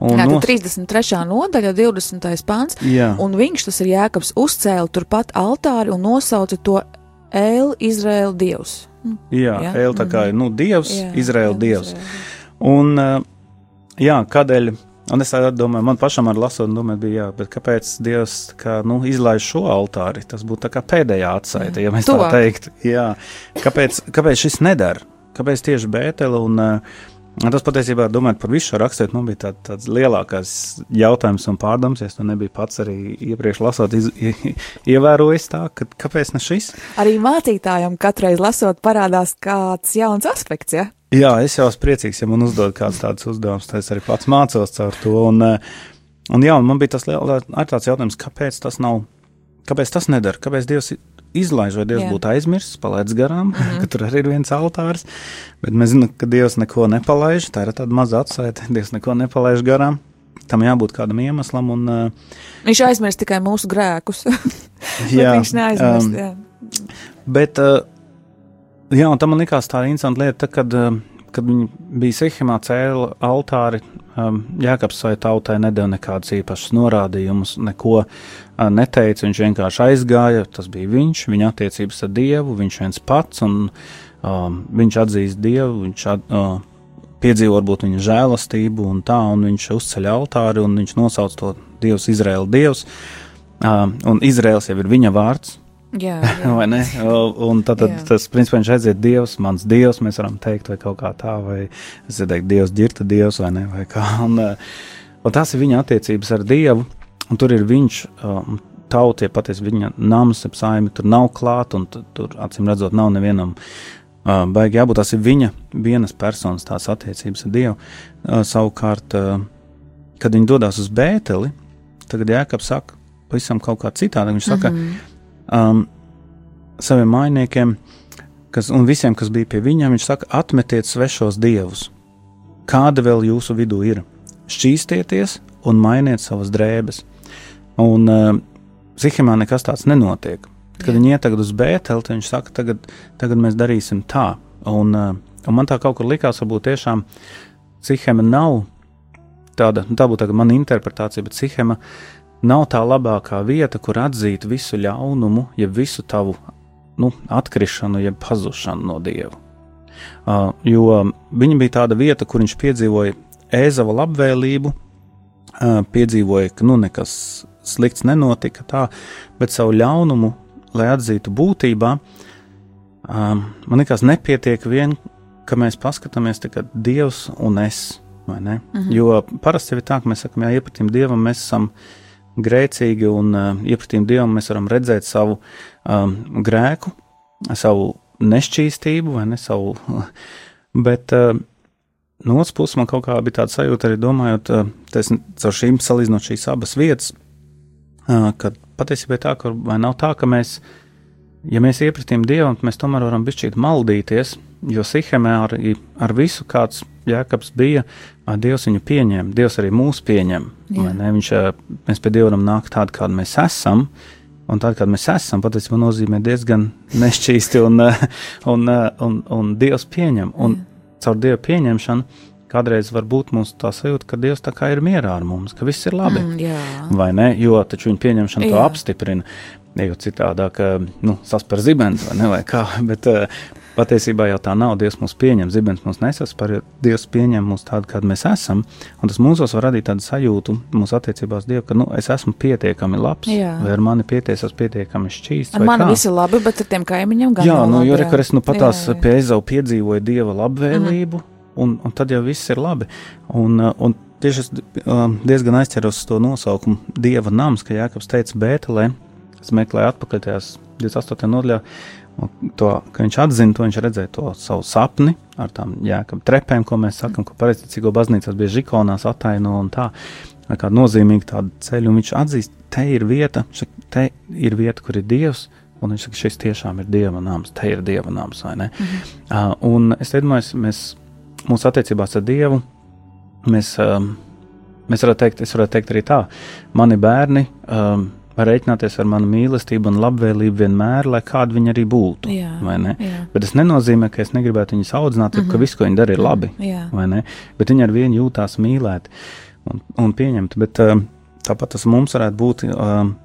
Un Jā, tad 33. nodaļa, 20. pāns. Jā. Un viņš, tas ir Jēkabs, uzcēla turpat altāri un nosauca to Elu Izraēla dievs. Jā, Jā, jā? tā kā ir nu, dievs, Jā, Izraēla dievs. Izraēla. Un, uh, jā, kādēļ? Un es domāju, man pašam ar lasot, domāju, bija, jā, bet kāpēc Dievs kā, nu, izlaiž šo altāri? Tas būtu tā kā pēdējā atsaite, ja mēs Tuvāk. tā teiktu. Jā, kāpēc, kāpēc šis nedara? Kāpēc tieši Bētele? Un, uh, Tas patiesībā, domājot par visu šo raksturu, nu, bija tā, tāds lielākais jautājums un pārdoms. Es to nebiju pats arī iepriekš lasot, iz, ievērojis tā, ka kāpēc ne šis? Arī mācītājam katreiz lasot parādās kāds jauns aspekts, ja? Jā, es jau esmu priecīgs, ja man uzdod kāds tāds uzdevums, tad es arī pats mācos caur to. Un, eh, un jā, un man bija tas liel- arī tāds jautājums, kāpēc tas nav, kāpēc tas nedara, kāpēc Dievs izlaiž, vai Dievs Jā. būtu aizmirsis, palaidis garām, mm -hmm. ka tur arī ir viens altārs, bet mēs zinām, ka Dievs neko nepalaiž, tā ir tāda maza atsaite, Dievs neko nepalaiž garām. Tam jābūt kādam iemeslam, un uh, Viņš aizmirst tikai mūsu grēkus. Jā, viņš neaizmirst. um, jā. Bet, uh, jā, un tam man likās tā interesanta lieta, tad, kad, uh, kad viņi bija Sihimā cēla altāri, um, Jēkabs savai tautai nedēļa nekādus īpašus norādījumus, neko uh, neteica, viņš vienkārši aizgāja, tas bija viņš, viņa attiecības ar Dievu, viņš viens pats, un um, viņš atzīst Dievu, viņš at, uh, piedzīvo varbūt viņa žēlastību un tā, un viņš uzceļ altāri, un viņš nosauc to Dievs, Izraēla Dievs, um, un Izraels jau ir viņa vārds, Jā, jā. vai ne? Un tad, tad tas principā viņš aiziet Dievs, mans Dievs, mēs varam teikt, vai kaut kā tā, vai es teiktu, Dievs, ģirta Dievs, vai ne, vai kā. Un, eh, un tas ir viņa attiecības ar Dievu, un tur ir viņš, um, tautie, patiesi viņa nams, ap saimi, tur nav klāt, un tu- tur, acīm redzot, nav nevienam uh, baigi jābūt, tas ir viņa vienas personas tās attiecības ar Dievu. Uh, savukārt, uh, kad viņi dodas uz Bēteli, tagad Jēkabs saka, pavisam kaut kā citādi, viņš saka, mm -hmm um, saviem mainiekiem, kas, un visiem, kas bija pie viņiem, viņš saka, atmetiet svešos dievus. Kāda vēl jūsu vidū ir? Šķīstieties un mainiet savas drēbes. Un uh, Zihimā nekas tāds nenotiek. Kad viņi iet tagad uz Bēteli, viņš saka, tagad, tagad mēs darīsim tā. Un, uh, un man tā kaut kur likās, varbūt tiešām Zihema nav tāda, nu, tā būtu mana interpretācija, bet Zihema nav tā labākā vieta, kur atzīt visu ļaunumu, jeb visu tavu nu, atkrišanu, jeb pazušanu no dieva. Uh, jo viņa bija tāda vieta, kur viņš piedzīvoja ēzava labvēlību, uh, piedzīvoja, ka nu, nekas slikts nenotika, tā, bet savu ļaunumu, lai atzītu būtībā, um, man liekas, nepietiek vien, ka mēs paskatāmies tikai Dievs un es. ne? Mhm. Jo parasti ir tā, ka mēs sakām, jā, iepratīm Dievam mēs esam grēcīgi, un uh, iepratīm Dievam mēs varam redzēt savu um, grēku, savu nešķīstību, vai ne savu. Bet uh, no otras puses man kaut kā bija tāda sajūta, arī domājot, uh, tas caur šīm salīdzinot šīs abas vietas, uh, ka patiesībā tā, ka vai nav tā, ka mēs, ja mēs iepratīm Dievam, mēs tomēr varam bišķīt maldīties, jo Sihemē ar, ar visu kāds Jēkabs bija, Dievs viņu pieņem, Dievs arī mūs pieņem. Jā. viņš, mēs pie Dieva nākt tādi, kādi mēs esam. Un tāda, kāda mēs esam, patiesībā nozīmē diezgan nešķīsti, un, un, un, un Dievs pieņem. Un caur Dieva pieņemšanu kādreiz var būt mums tā sajūta, ka Dievs tā kā ir mierā ar mums, ka viss ir labi. Mm, jā. Vai ne? Jo taču viņa pieņemšana to Jā. apstiprina. Jo citādāk, nu, saspēr zibens vai ne, vai kā. Bet patiesībā jau tā nav. Dievs mūs pieņem, zibens mūs nesaspēr, jo Dievs pieņem mūs tādu, kādi mēs esam. Un tas mūsos var radīt tādu sajūtu mūsu attiecībās Dievu, ka nu, es esmu pietiekami labs, Jā. vai ar mani pieties, esmu pietiekami šķīsts. Mani kā. viss ir labi, bet ar tiem kaimiņiem gan Jā, nu, labi, jo rekur es nu patās Jā, jā. pie Ezau piedzīvoju Dieva labvēlību, un, un tad jau viss ir labi. Un, un tieši es um, diezgan aizķeros uz to nosaukumu Dieva nams, ka Jākaps teica Bētelē, es meklēju atpakaļ tajās 28. nodaļā, to, ka viņš atzina, to viņš redzēja to savu sapni ar tām jēkab trepēm, ko mēs sakam, ko pareizticīgo baznīcās bieži ikonās attaino un tā, vai kādu nozīmīgu tādu ceļu, un viņš atzīst, te ir vieta, te ir vieta, kur ir Dievs, un viņš saka, šis tiešām ir Dieva nams, te ir Dieva nams, vai ne? Mhm. Uh, un es domāju, mēs mūsu attiecībās ar Dievu, mēs, um, mēs varētu teikt, es varētu teikt arī tā, mani bērni um, var rēķināties ar manu mīlestību un labvēlību vienmēr, lai kādi viņi arī būtu. Jā, jā. Bet tas nenozīmē, ka es negribētu viņus audzināt, mm -hmm. ka viss, ko viņi dara, ir labi. Jā. Bet viņi ar vienu jūtās mīlēti un, un pieņemti. Bet um, tāpat tas mums varētu būt um,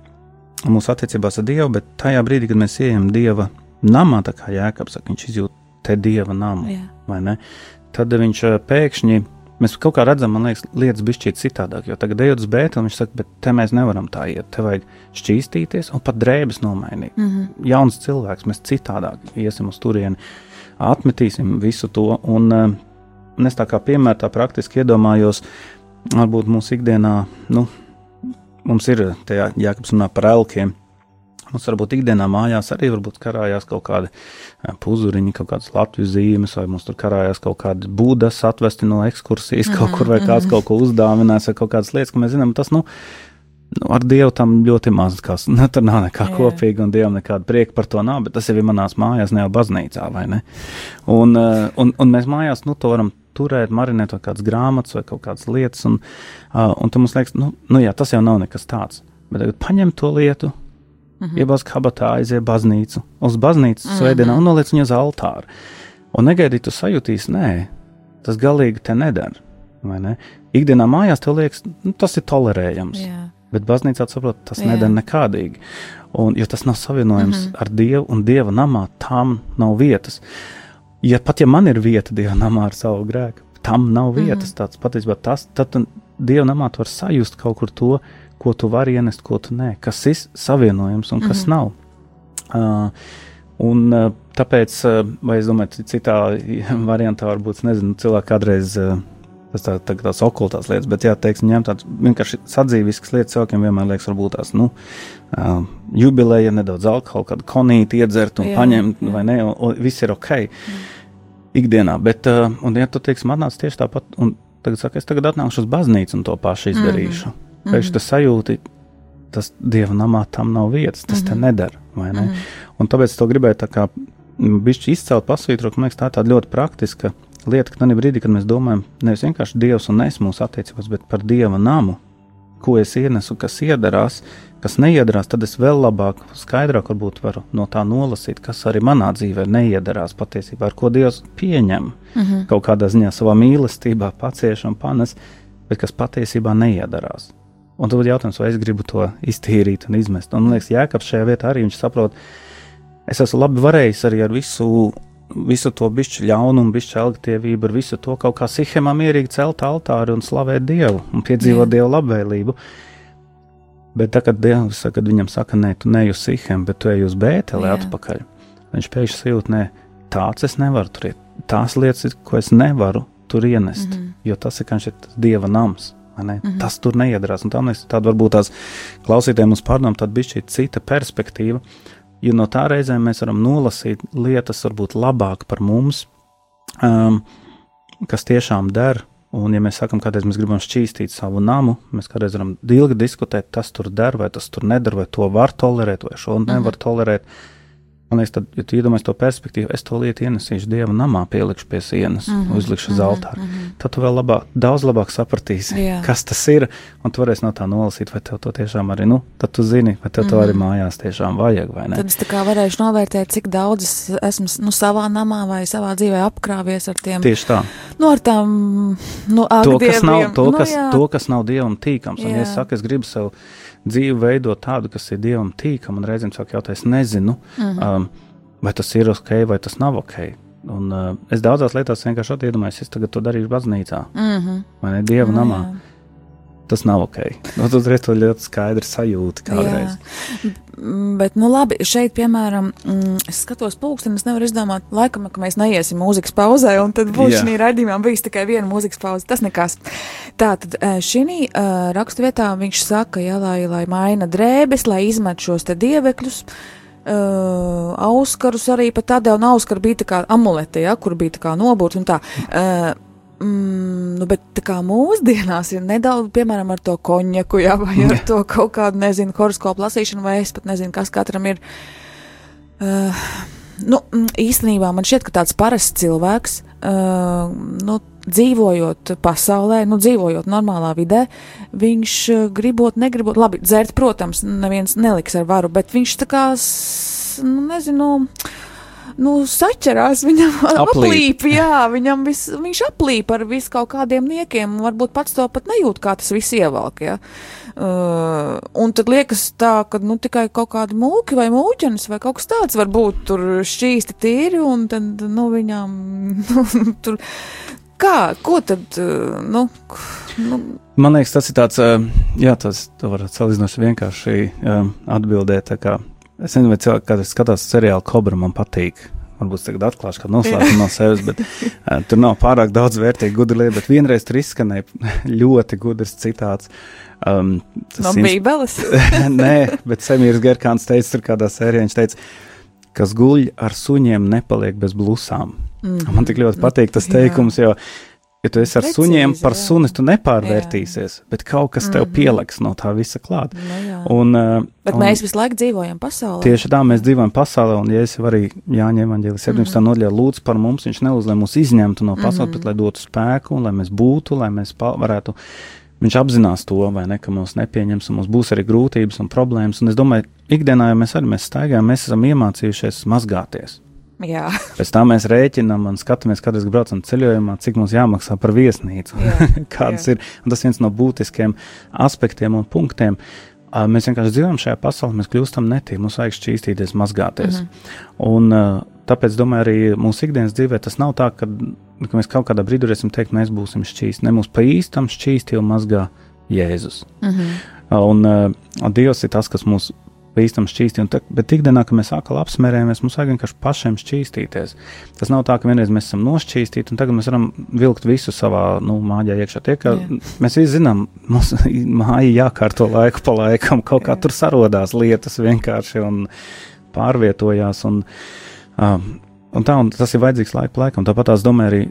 mūsu attiecībās ar Dievu, bet tajā brīdī, kad mēs ejam Dieva namā, tā kā Jēkabs saka, viņš izjūt te Dieva namu, Jā. vai ne? Tad viņš uh, pēkšņi. Mēs kaut kā redzam, man liekas, lietas bišķīt citādāk, jo tagad ejot uz bēta, viņš saka, bet te mēs nevaram tā iet, te vajag šķīstīties un pat drēbes nomainīt. Mm -hmm. Jauns cilvēks, mēs citādāk iesim uz turieni, atmetīsim visu to, un, uh, un es tā kā piemēru tā praktiski iedomājos, varbūt mūsu ikdienā, nu, mums ir tajā jākapjas runā par elkiem. Mums varbūt ikdienā mājās arī varbūt karājās kaut kādi puzuriņi, kaut kādas latvijas zīmes, vai mums tur karājās kaut kādi būdas atvesti no ekskursijas mm -hmm, kaut kur, vai kāds kaut ko uzdāvinās, vai kaut kādas lietas, ka mēs zinām, tas, nu, nu ar Dievu tam ļoti maz, kas, nu, tur nav nekā Jā. kopīga, un Dievam nekāda prieka par to nav, bet tas jau ir manās mājās, ne jau baznīcā, vai ne? Un, un, un mēs mājās, nu, to varam turēt, marinēt vai kādas grāmatas vai kaut kādas lietas, un, un tad mums liekas, nu, nu jā, tas jau nav nekas tāds. Bet tagad paņem to lietu, mm -hmm. iebāz kabatā, aiziet baznīcu, uz baznīcas mm -hmm. svētdienā un noliec viņu uz altāru. Un negaidīt, tu sajūtīs, nē, tas galīgi te nedara. Ne? Ikdienā mājās tev liekas, nu, tas ir tolerējams. Jā. Bet baznīcā saprot, tas Jā. nedara nekādīgi. Un, jo tas nav savienojams mm -hmm. ar Dievu, un Dieva namā tam nav vietas. Ja pat ja man ir vieta Dieva namā ar savu grēku, tam nav vietas. Mm -hmm. Patiesībā tas, tad Dieva namā tu vari sajust kaut kur to, ko tu vari ienest, ko tu nē, kas ir savienojams un kas mm -hmm. nav. Uh, un uh, tāpēc, uh, vai es domāju, ci- citā variantā varbūt, nezinu, cilvēki kādreiz. Uh, Tas tā, tā, tās okultās lietas, bet, jā, teiksim, ņemt tādas vienkārši sadzīviskas lietas, cilvēkiem vienmēr liekas, varbūt tās, nu, uh, jubileja, nedaudz alkohola, kādu konīti iedzert un Jā, jā, paņemt, jā. vai ne, un, un viss ir ok. Ikdienā, bet, uh, un, ja tu, teiksim, atnāc tieši tāpat, un tagad saka, es tagad atnākšu uz baznīcu un to pašu izdarīšu, mm -hmm. Pēkšņi tas sajūti, tas dieva namā tam nav vietas, tas mm te nedara, vai ne? Mm. Un tāpēc es to gribēju tā kā bišķi izcelt, pasvītrot, man liekas, tā ir tāda ļoti praktiska lieta, ka tajā brīdī, kad mēs domājam nevis vienkārši Dievs un es mūsu attiecībās, bet par Dieva namu, ko es ienesu, kas iedarās, kas neiedarās, tad es vēl labāk, skaidrāk varbūt varu no tā nolasīt, kas arī manā dzīvē neiedarās patiesībā, ar ko Dievs pieņem mm -hmm. kaut kādā ziņā savā mīlestībā, pacieš un panes, bet kas patiesībā neiedarās. Un tad jautājums, vai es gribu to iztīrīt un izmest. Un man liekas, Jēkabs šajā vietā arī viņš saprot, es esmu labi varējis arī ar visu, visu to bišķi ļaunumu, bišķi elgtievību, ar visu to kaut kā sihemā mierīgi celt altāri un slavēt Dievu un piedzīvot Jā. Dievu labvēlību. Bet tā, kad Dievs saka, kad viņam saka, nē, tu neej uz Sihemu, bet tu ej uz Bēteli Jā. atpakaļ, viņš pēkšņi sajūt, nē, tāds es nevaru tur iet. Tās lietas, ir, ko es nevaru tur ienest, mm -hmm. jo tas ir kā šis Dieva nams. Mm -hmm. Tas tur neiedarās. Un tā, mēs- tāda varbūt tās klausītājiem mums pārdomāt, tāda bija šī cita perspektīva. Jo no tā reizēm mēs varam nolasīt lietas, varbūt labāk par mums, um, kas tiešām der. Un, ja mēs sakām, kādreiz mēs gribam šķīstīt savu namu, mēs kādreiz varam ilgi diskutēt, tas tur der, vai tas tur neder, vai to var tolerēt, vai šo nevar tolerēt. Man liekas, tad, ja tu iedomājies to perspektīvu, es to lietu ienesīšu dieva namā, pielikšu pie sienas, mm -hmm, uzlikšu uz altāra. Mm -hmm. Tad tu vēl labāk, daudz labāk sapratīsi, Jā. kas tas ir, un tu varēsi no tā nolasīt, vai tev to tiešām arī, nu, tad tu zini, vai tev to arī mājās tiešām vajag, vai ne? Tad es tā kā varēšu novērtēt, cik daudz es esmu nu, savā namā vai savā dzīvē apkrāpies ar tiem, Tieši tā. nu, ar tām, nu, to, kas agdieviem. nav, to, nu, kas, jā. to, kas nav dievam tīkams. Un, ja es Jā. saku, es gribu sev dzīvi veidot tādu, kas ir dievam tīkam, un reizēm saka, jautā, es nezinu, mm. -hmm. um, vai tas ir ok, vai tas nav ok. Un, uh, es daudzās lietās vienkārši iedomājos, es tagad to darīšu baznīcā, Mm -hmm. vai ne dieva Nu, namā. jā. Tas nav ok. Nu, tu uzreiz to ļoti skaidri sajūti kādreiz. Mm, Bet, nu, labi, šeit, piemēram, mm, es skatos pulksteni, es nevaru izdomāt, laikam, ka mēs neiesim mūzikas pauzē, un tad būs Jā. šī raidījumā bijis tikai viena mūzikas pauze. Tas nekas. Tā tad šī uh, raksturvietā viņš saka, ja, lai, lai maina drēbes, lai izmet šos te dievekļus. Uh, auskarus arī pat tādā, un auskara bija tā kā amulete, ja, kur bija tā kā nobūta un tā. Uh, Mm, nu, bet tā kā mūsdienās ir nedaudz, piemēram, ar to konjaku, jā, vai ar to kaut kādu, nezinu, horoskopu lasīšanu, vai es pat nezinu, kas katram ir. Uh, nu, mm, īstenībā man šķiet, ka tāds parasts cilvēks, uh, nu, dzīvojot pasaulē, nu, dzīvojot normālā vidē, viņš uh, gribot, negribot, labi, dzert, protams, neviens neliks ar varu, bet viņš tā kā, nu, nezinu, nu, saķerās, viņam Aplīp. jā, viņam vis, viņš aplīp ar visu kaut kādiem niekiem, varbūt pats to pat nejūt, kā tas viss ievelk, jā. Uh, un tad liekas tā, ka, nu, tikai kaut kādi mūki vai mūķenis vai kaut kas tāds var būt tur šķīsti tīri, un tad, nu, viņām, nu, tur, kā, ko tad, uh, nu, nu, Man liekas, tas ir tāds, uh, jā, tas tu vari salīdzinoši vienkārši um, atbildēt. tā kā- Es nezinu, vai cilvēki, kad skatās seriālu Kobra, man patīk. Varbūt tagad atklāšu kādu noslēpumu no sevis, bet uh, tur nav pārāk daudz vērtīgu gudru lietu. Bet vienreiz tur izskanēja ļoti gudrs citāts. Um, no ins- bībeles. Nē, bet Semīrs Gerkāns teica, tur kādā sērijā viņš teica, kas guļ ar suņiem, nepaliek bez blusām. Mm. Man tik ļoti patīk tas teikums, jo, ja tu esi ar Precīzi, suņiem, par jā. suni tu nepārvērtīsies, bet kaut kas tev pieliks no tā visa klāt. Nu, jā. Un, uh, Bet un mēs visu laiku dzīvojam pasaulē. Tieši tā mēs dzīvojam pasaulē, un ja es arī Jāņa evanģēlis 17. Mm -hmm. nodaļā lūdzu par mums, viņš nelūdz, lai mūs izņemtu no pasaules, mm -hmm. bet lai dotu spēku, un lai mēs būtu, lai mēs varētu. Viņš apzinās to, vai ne, ka mūs nepieņems, un mums būs arī grūtības un problēmas. Un es domāju, ikdienā jau mēs arī mēs staigājam, mēs esam iemācījušies mazgāties. Jā, Pēc tam mēs rēķinām un skatāmies, kad mēs braucam ceļojumā, cik mums jāmaksā par viesnīcu. Jā, Kādas jā. ir. Un tas viens no būtiskiem aspektiem un punktiem. Mēs vienkārši dzīvojam šajā pasaulē, mēs kļūstam netīri, mums vajag šķīstīties, mazgāties. Mm -hmm. Un tāpēc, domāju, arī mūsu ikdienas dzīvē tas nav tā, ka, ka mēs kaut kādā brīdī varēsim teikt, mēs būsim šķīsti. Ne mūs pa īstam šķīsti jau mazgā Jēzus. Mm -hmm. Un uh, Dievs ir tas, kas mūs bīstam šķīsti, un te, bet ikdienā, kad mēs atkal apsmērējamies, mums vajag vienkārši pašiem šķīstīties. Tas nav tā, ka vienreiz mēs esam nošķīstīti, un tagad mēs varam vilkt visu savā nu, mājā iekšā. Tie, Jā. mēs visi zinām, mums māja jākārto laiku pa laikam, kaut kā tur sarodās lietas vienkārši un pārvietojās. Un, um, un tā, un tas ir vajadzīgs laika laikam. Tāpat tās domāju arī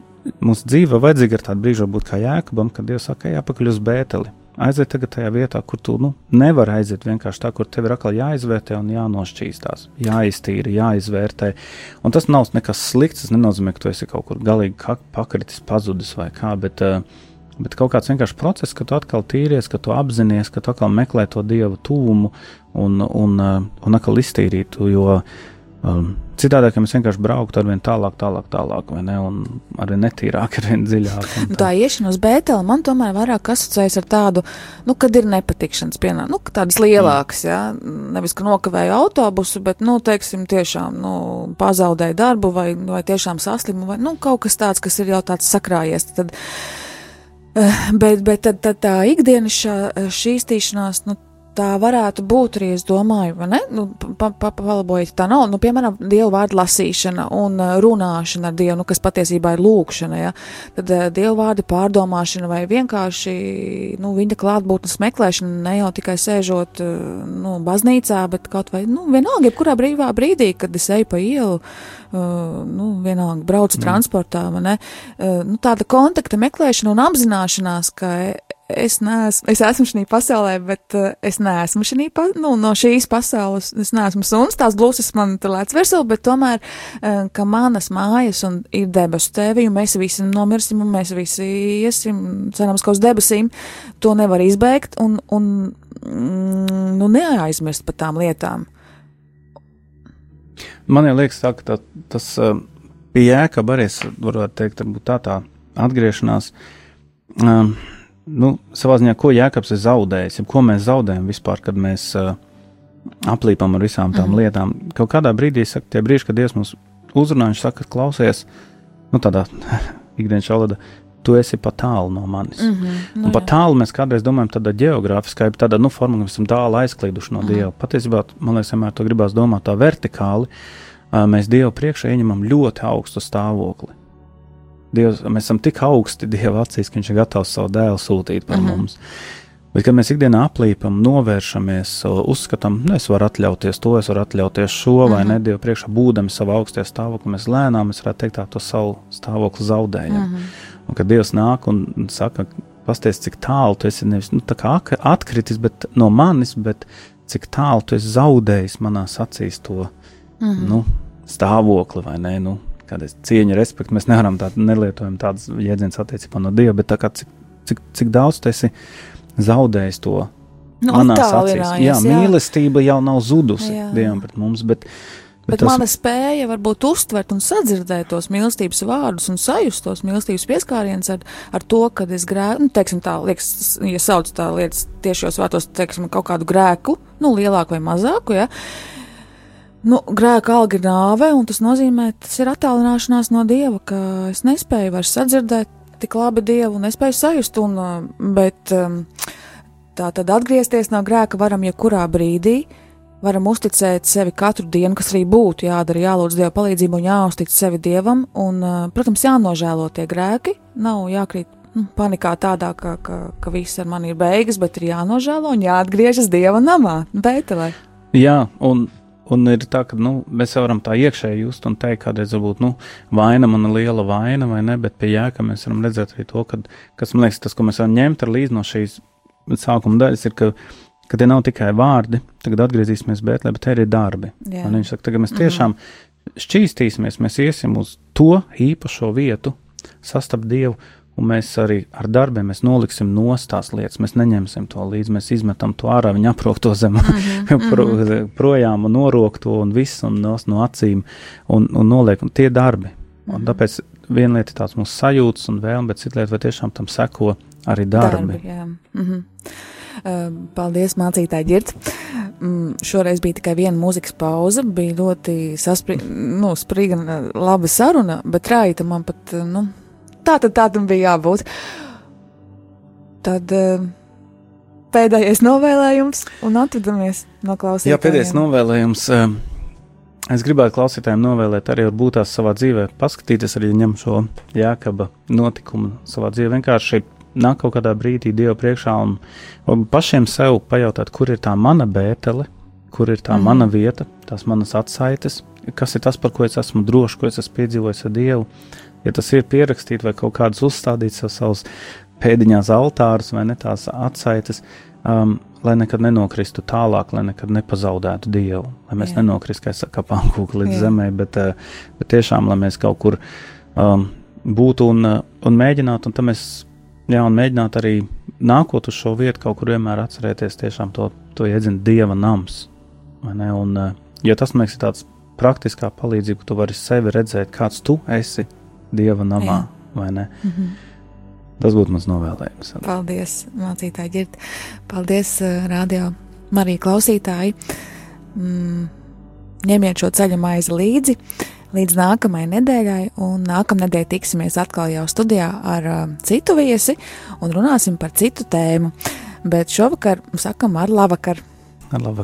mūsu dzīve vajadzīga ar tādu brīžu, varbūt kā jēkabam, kad Dievs saka, jāpakaļ uz bēteli. Aiziet tagad tajā vietā, kur tu nu, nevari aiziet vienkārši tā, kur tev ir atkal jāizvērtē un jānošķīstās, jāiztīra, jāizvērtē. Un tas nav nekas slikts. Tas nenozīmē, ka tu esi kaut kur galīgi pakritis, pazudis vai kā. Bet, uh, Bet kaut kāds vienkārši process, ka tu atkal tīries, ka tu apzinājies, ka tu atkal meklē to dievu tuvumu un, un, uh, un atkal iztīrītu. Jo um, citādi, ka mēs vienkārši brauktu ar vien tālāk, tālāk, tālāk, ne? Un arī netīrāk, ar vien dziļāk. Nu, tā iešana uz Bēteli man tomēr vairāk asociējas ar tādu, nu, kad ir nepatikšanas pienākums, nu, tādas lielākas, jā, nevis, ka nokavēju autobusu, bet, nu, teiksim, tiešām, nu, pazaudēju darbu vai, vai tiešām saslimu vai, nu, kaut kas tāds, kas ir jau tāds sakrājies. Tad, eh, bet, bet tad, tad tā ikdienas šā, šīstīšanās, nu, tā varētu būt arī, es domāju, vai ne? Nu, pa, pa, palabojiet, tā nav, nu, piemēram, dievu vārdu lasīšana un uh, runāšana ar dievu, nu, kas patiesībā ir lūkšana, ja? Tad uh, dievu vārdu pārdomāšana vai vienkārši, nu, viņa klātbūtnes meklēšana, ne jau tikai sēžot, uh, nu, baznīcā, bet kaut vai, nu, vienalga, jebkurā brīvā brīdī, kad es eju pa ielu, nu, vienalga braucu mm. transportā, vai ne? Nu, tāda kontakta meklēšana un apzināšanās, ka es neesmu, es esmu šajā pasaulē, bet uh, es neesmu šī, pa, nu, no šīs pasaules. Es neesmu suns, tās blūzas man tur lēc virsū, bet tomēr, uh, ka manas mājas un ir debesu tevi, un mēs visi nomirsim, un mēs visi iesim, cerams, ka uz debesīm, to nevar izbeigt, un, un mm, nu, neaizmirst par tām lietām. Man liekas, tā, ka tā, tas uh, pie jēkab arī es varētu teikt, tā tā atgriešanās. Um, nu, savā ziņā, ko jēkabs ir zaudējis, ko mēs zaudējam vispār, kad mēs uh, aplīpam ar visām tām mm. lietām. Kaut kādā brīdī, saka, tie brīži, kad Dievs mums uzrunā, viņš saka, klausies, nu tādā ikdienas valodā, tu esi pa tālu no manis. Mm -hmm, nu un pa jā. tālu mēs kādreiz domājam tādā geogrāfiskā, tādā nu, formā, ka esam tālu aizklīduši no mm -hmm. Dieva. Patiesībā, man liekas, vienmēr to gribās domāt tā vertikāli. ā, Mēs Dievu priekšā ieņemam ļoti augstu stāvokli. Dievs, mēs esam tik augsti Dieva acīs, ka Viņš ir gatavs savu dēlu sūtīt par mm Mhm. -hmm. mums. Bet, kad mēs ikdienā aplīpam, novēršamies, o, uzskatām, nu, es varu atļauties to, es varu atļauties šo, mm -hmm. vai ne, Dievu priekšā būdami savā augstajā stāvoklī, mēs lēnām, mēs varētu teikt, tā to savu stāvokli zaudējam. Mm -hmm. Un kad Dievs nāk un saka, pasties, cik tālu tu esi nevis nu, tā kā atkritis bet, no manis, bet cik tālu tu esi zaudējis manās acīs to mm -hmm. nu, stāvokli, vai ne? Nu, Kādreiz cieņa, respekts, mēs nevaram tādu nelietojam tādas jēdzienas attiecībā no Dieva, bet kā cik, cik, cik daudz tu esi zaudējis to Nu, manās acīs. attālinājies, Jā, jā. mīlestība jau nav zudusi Jā. Dievam pret mums, bet, Bet, bet tas, mana spēja varbūt uztvert un sadzirdēt tos mīlestības vārdus un sajust tos mīlestības pieskārienus ar, ar to, kad es grēku, nu, teiksim, tā liekas, ja sauc tā lietas tiešos vārtos, teiksim, kaut kādu grēku, nu, lielāku vai mazāku, ja. Nu, grēka alga ir nāve, un tas nozīmē, tas ir attālināšanās no dieva, ka es nespēju vairs sadzirdēt tik labi dievu, nespēju sajust, un, uh, bet um, tā tad atgriezties no grēka varam jebkurā brīdī, varam uzticēt sevi katru dienu, kas arī būtu jādara, jālūdz Dieva palīdzību un jāuztic sevi Dievam. Un, ā, protams, jānožēlo tie grēki. Nav jākrīt nu, panikā tādā, ka, ka, ka viss ar mani ir beigas, bet ir jānožēlo un jāatgriežas Dieva namā, Bētelē. Jā, un, un ir tā, ka nu, mēs varam tā iekšēji just un teikt, kādreiz varbūt nu, vaina man ir liela vaina vai ne, bet pie jēga mēs varam redzēt arī to, kad, kas man liekas, tas, ko mēs varam ņemt ar līdzi no šīs sākuma daļas, ir, ka, ka tie nav tikai vārdi, tagad atgriezīsimies Bētelē, bet ir darbi. Viņš saka, tagad mēs tiešām šķīstīsimies, mēs iesim uz to īpašo vietu, sastapt Dievu, un mēs arī ar darbiem mēs noliksim nost tās lietas, mēs neņemsim to līdzi, mēs izmetam to ārā, viņa aprok to zem, pro, projām un norok to un viss un nos no acīm un, un noliekam tie darbi. Un tāpēc viena lieta ir tāds mūsu sajūtas un vēlme, bet cita lieta vai tiešām tam seko arī darbi. darbi jā. Mhm. Uh, Paldies, mācītāji, ģirt. Mm, šoreiz bija tikai viena mūzikas pauze. Bija ļoti saspringta, nu, sprīga, laba saruna, bet rāīta man pat, nu, tā tad tā tam bija jābūt. Tad uh, pēdējais novēlējums un atvadamies no klausītājiem. Jā, pēdējais novēlējums. eh, Es gribētu klausītājiem novēlēt arī būt tās savā dzīvē, paskatīties arī ņem šo jēkaba notikumu savā dzīvē. Vienkārši nāk kaut kādā brīdī Dievu priekšā un, pašiem sev pajautāt, kur ir tā mana bētele, kur ir tā mm mana vieta, tās manas atsaites, kas ir tas, par ko es esmu drošs, ko es esmu piedzīvojis ar Dievu. Ja tas ir pierakstīt vai kaut kādas uzstādītas jau savus pēdiņās altārus vai ne tās atsaites, um, lai nekad nenokristu tālāk, lai nekad nepazaudētu Dievu, lai mēs Jā. Nenokristu, kā kā pankūku līdz Jā. Zemē, bet, uh, bet tiešām, lai mēs kaut kur um, būtu un, uh, un mēģinātu, un tam mēs, jā, un mēģinātu arī nākot uz šo vietu, kaut kur vienmēr atcerēties tiešām to, to iedzinu Dieva nams, ne, un, uh, jo tas, man liekas, ir tāds praktiskā palīdzība, ka tu vari sevi redzēt, kāds tu esi Dieva namā? Mm -hmm. Tas būtu mans novēlējums. Paldies, mācītāji, ģirt. Paldies, uh, radio Marija klausītāji. Mm, ņemiet šo ceļu maizi līdzi līdz nākamajai nedēļai, un nākamnedēļ tiksimies atkal jau studijā ar uh, citu viesi un runāsim par citu tēmu. Bet šovakar sakam ar labvakar! Ar labu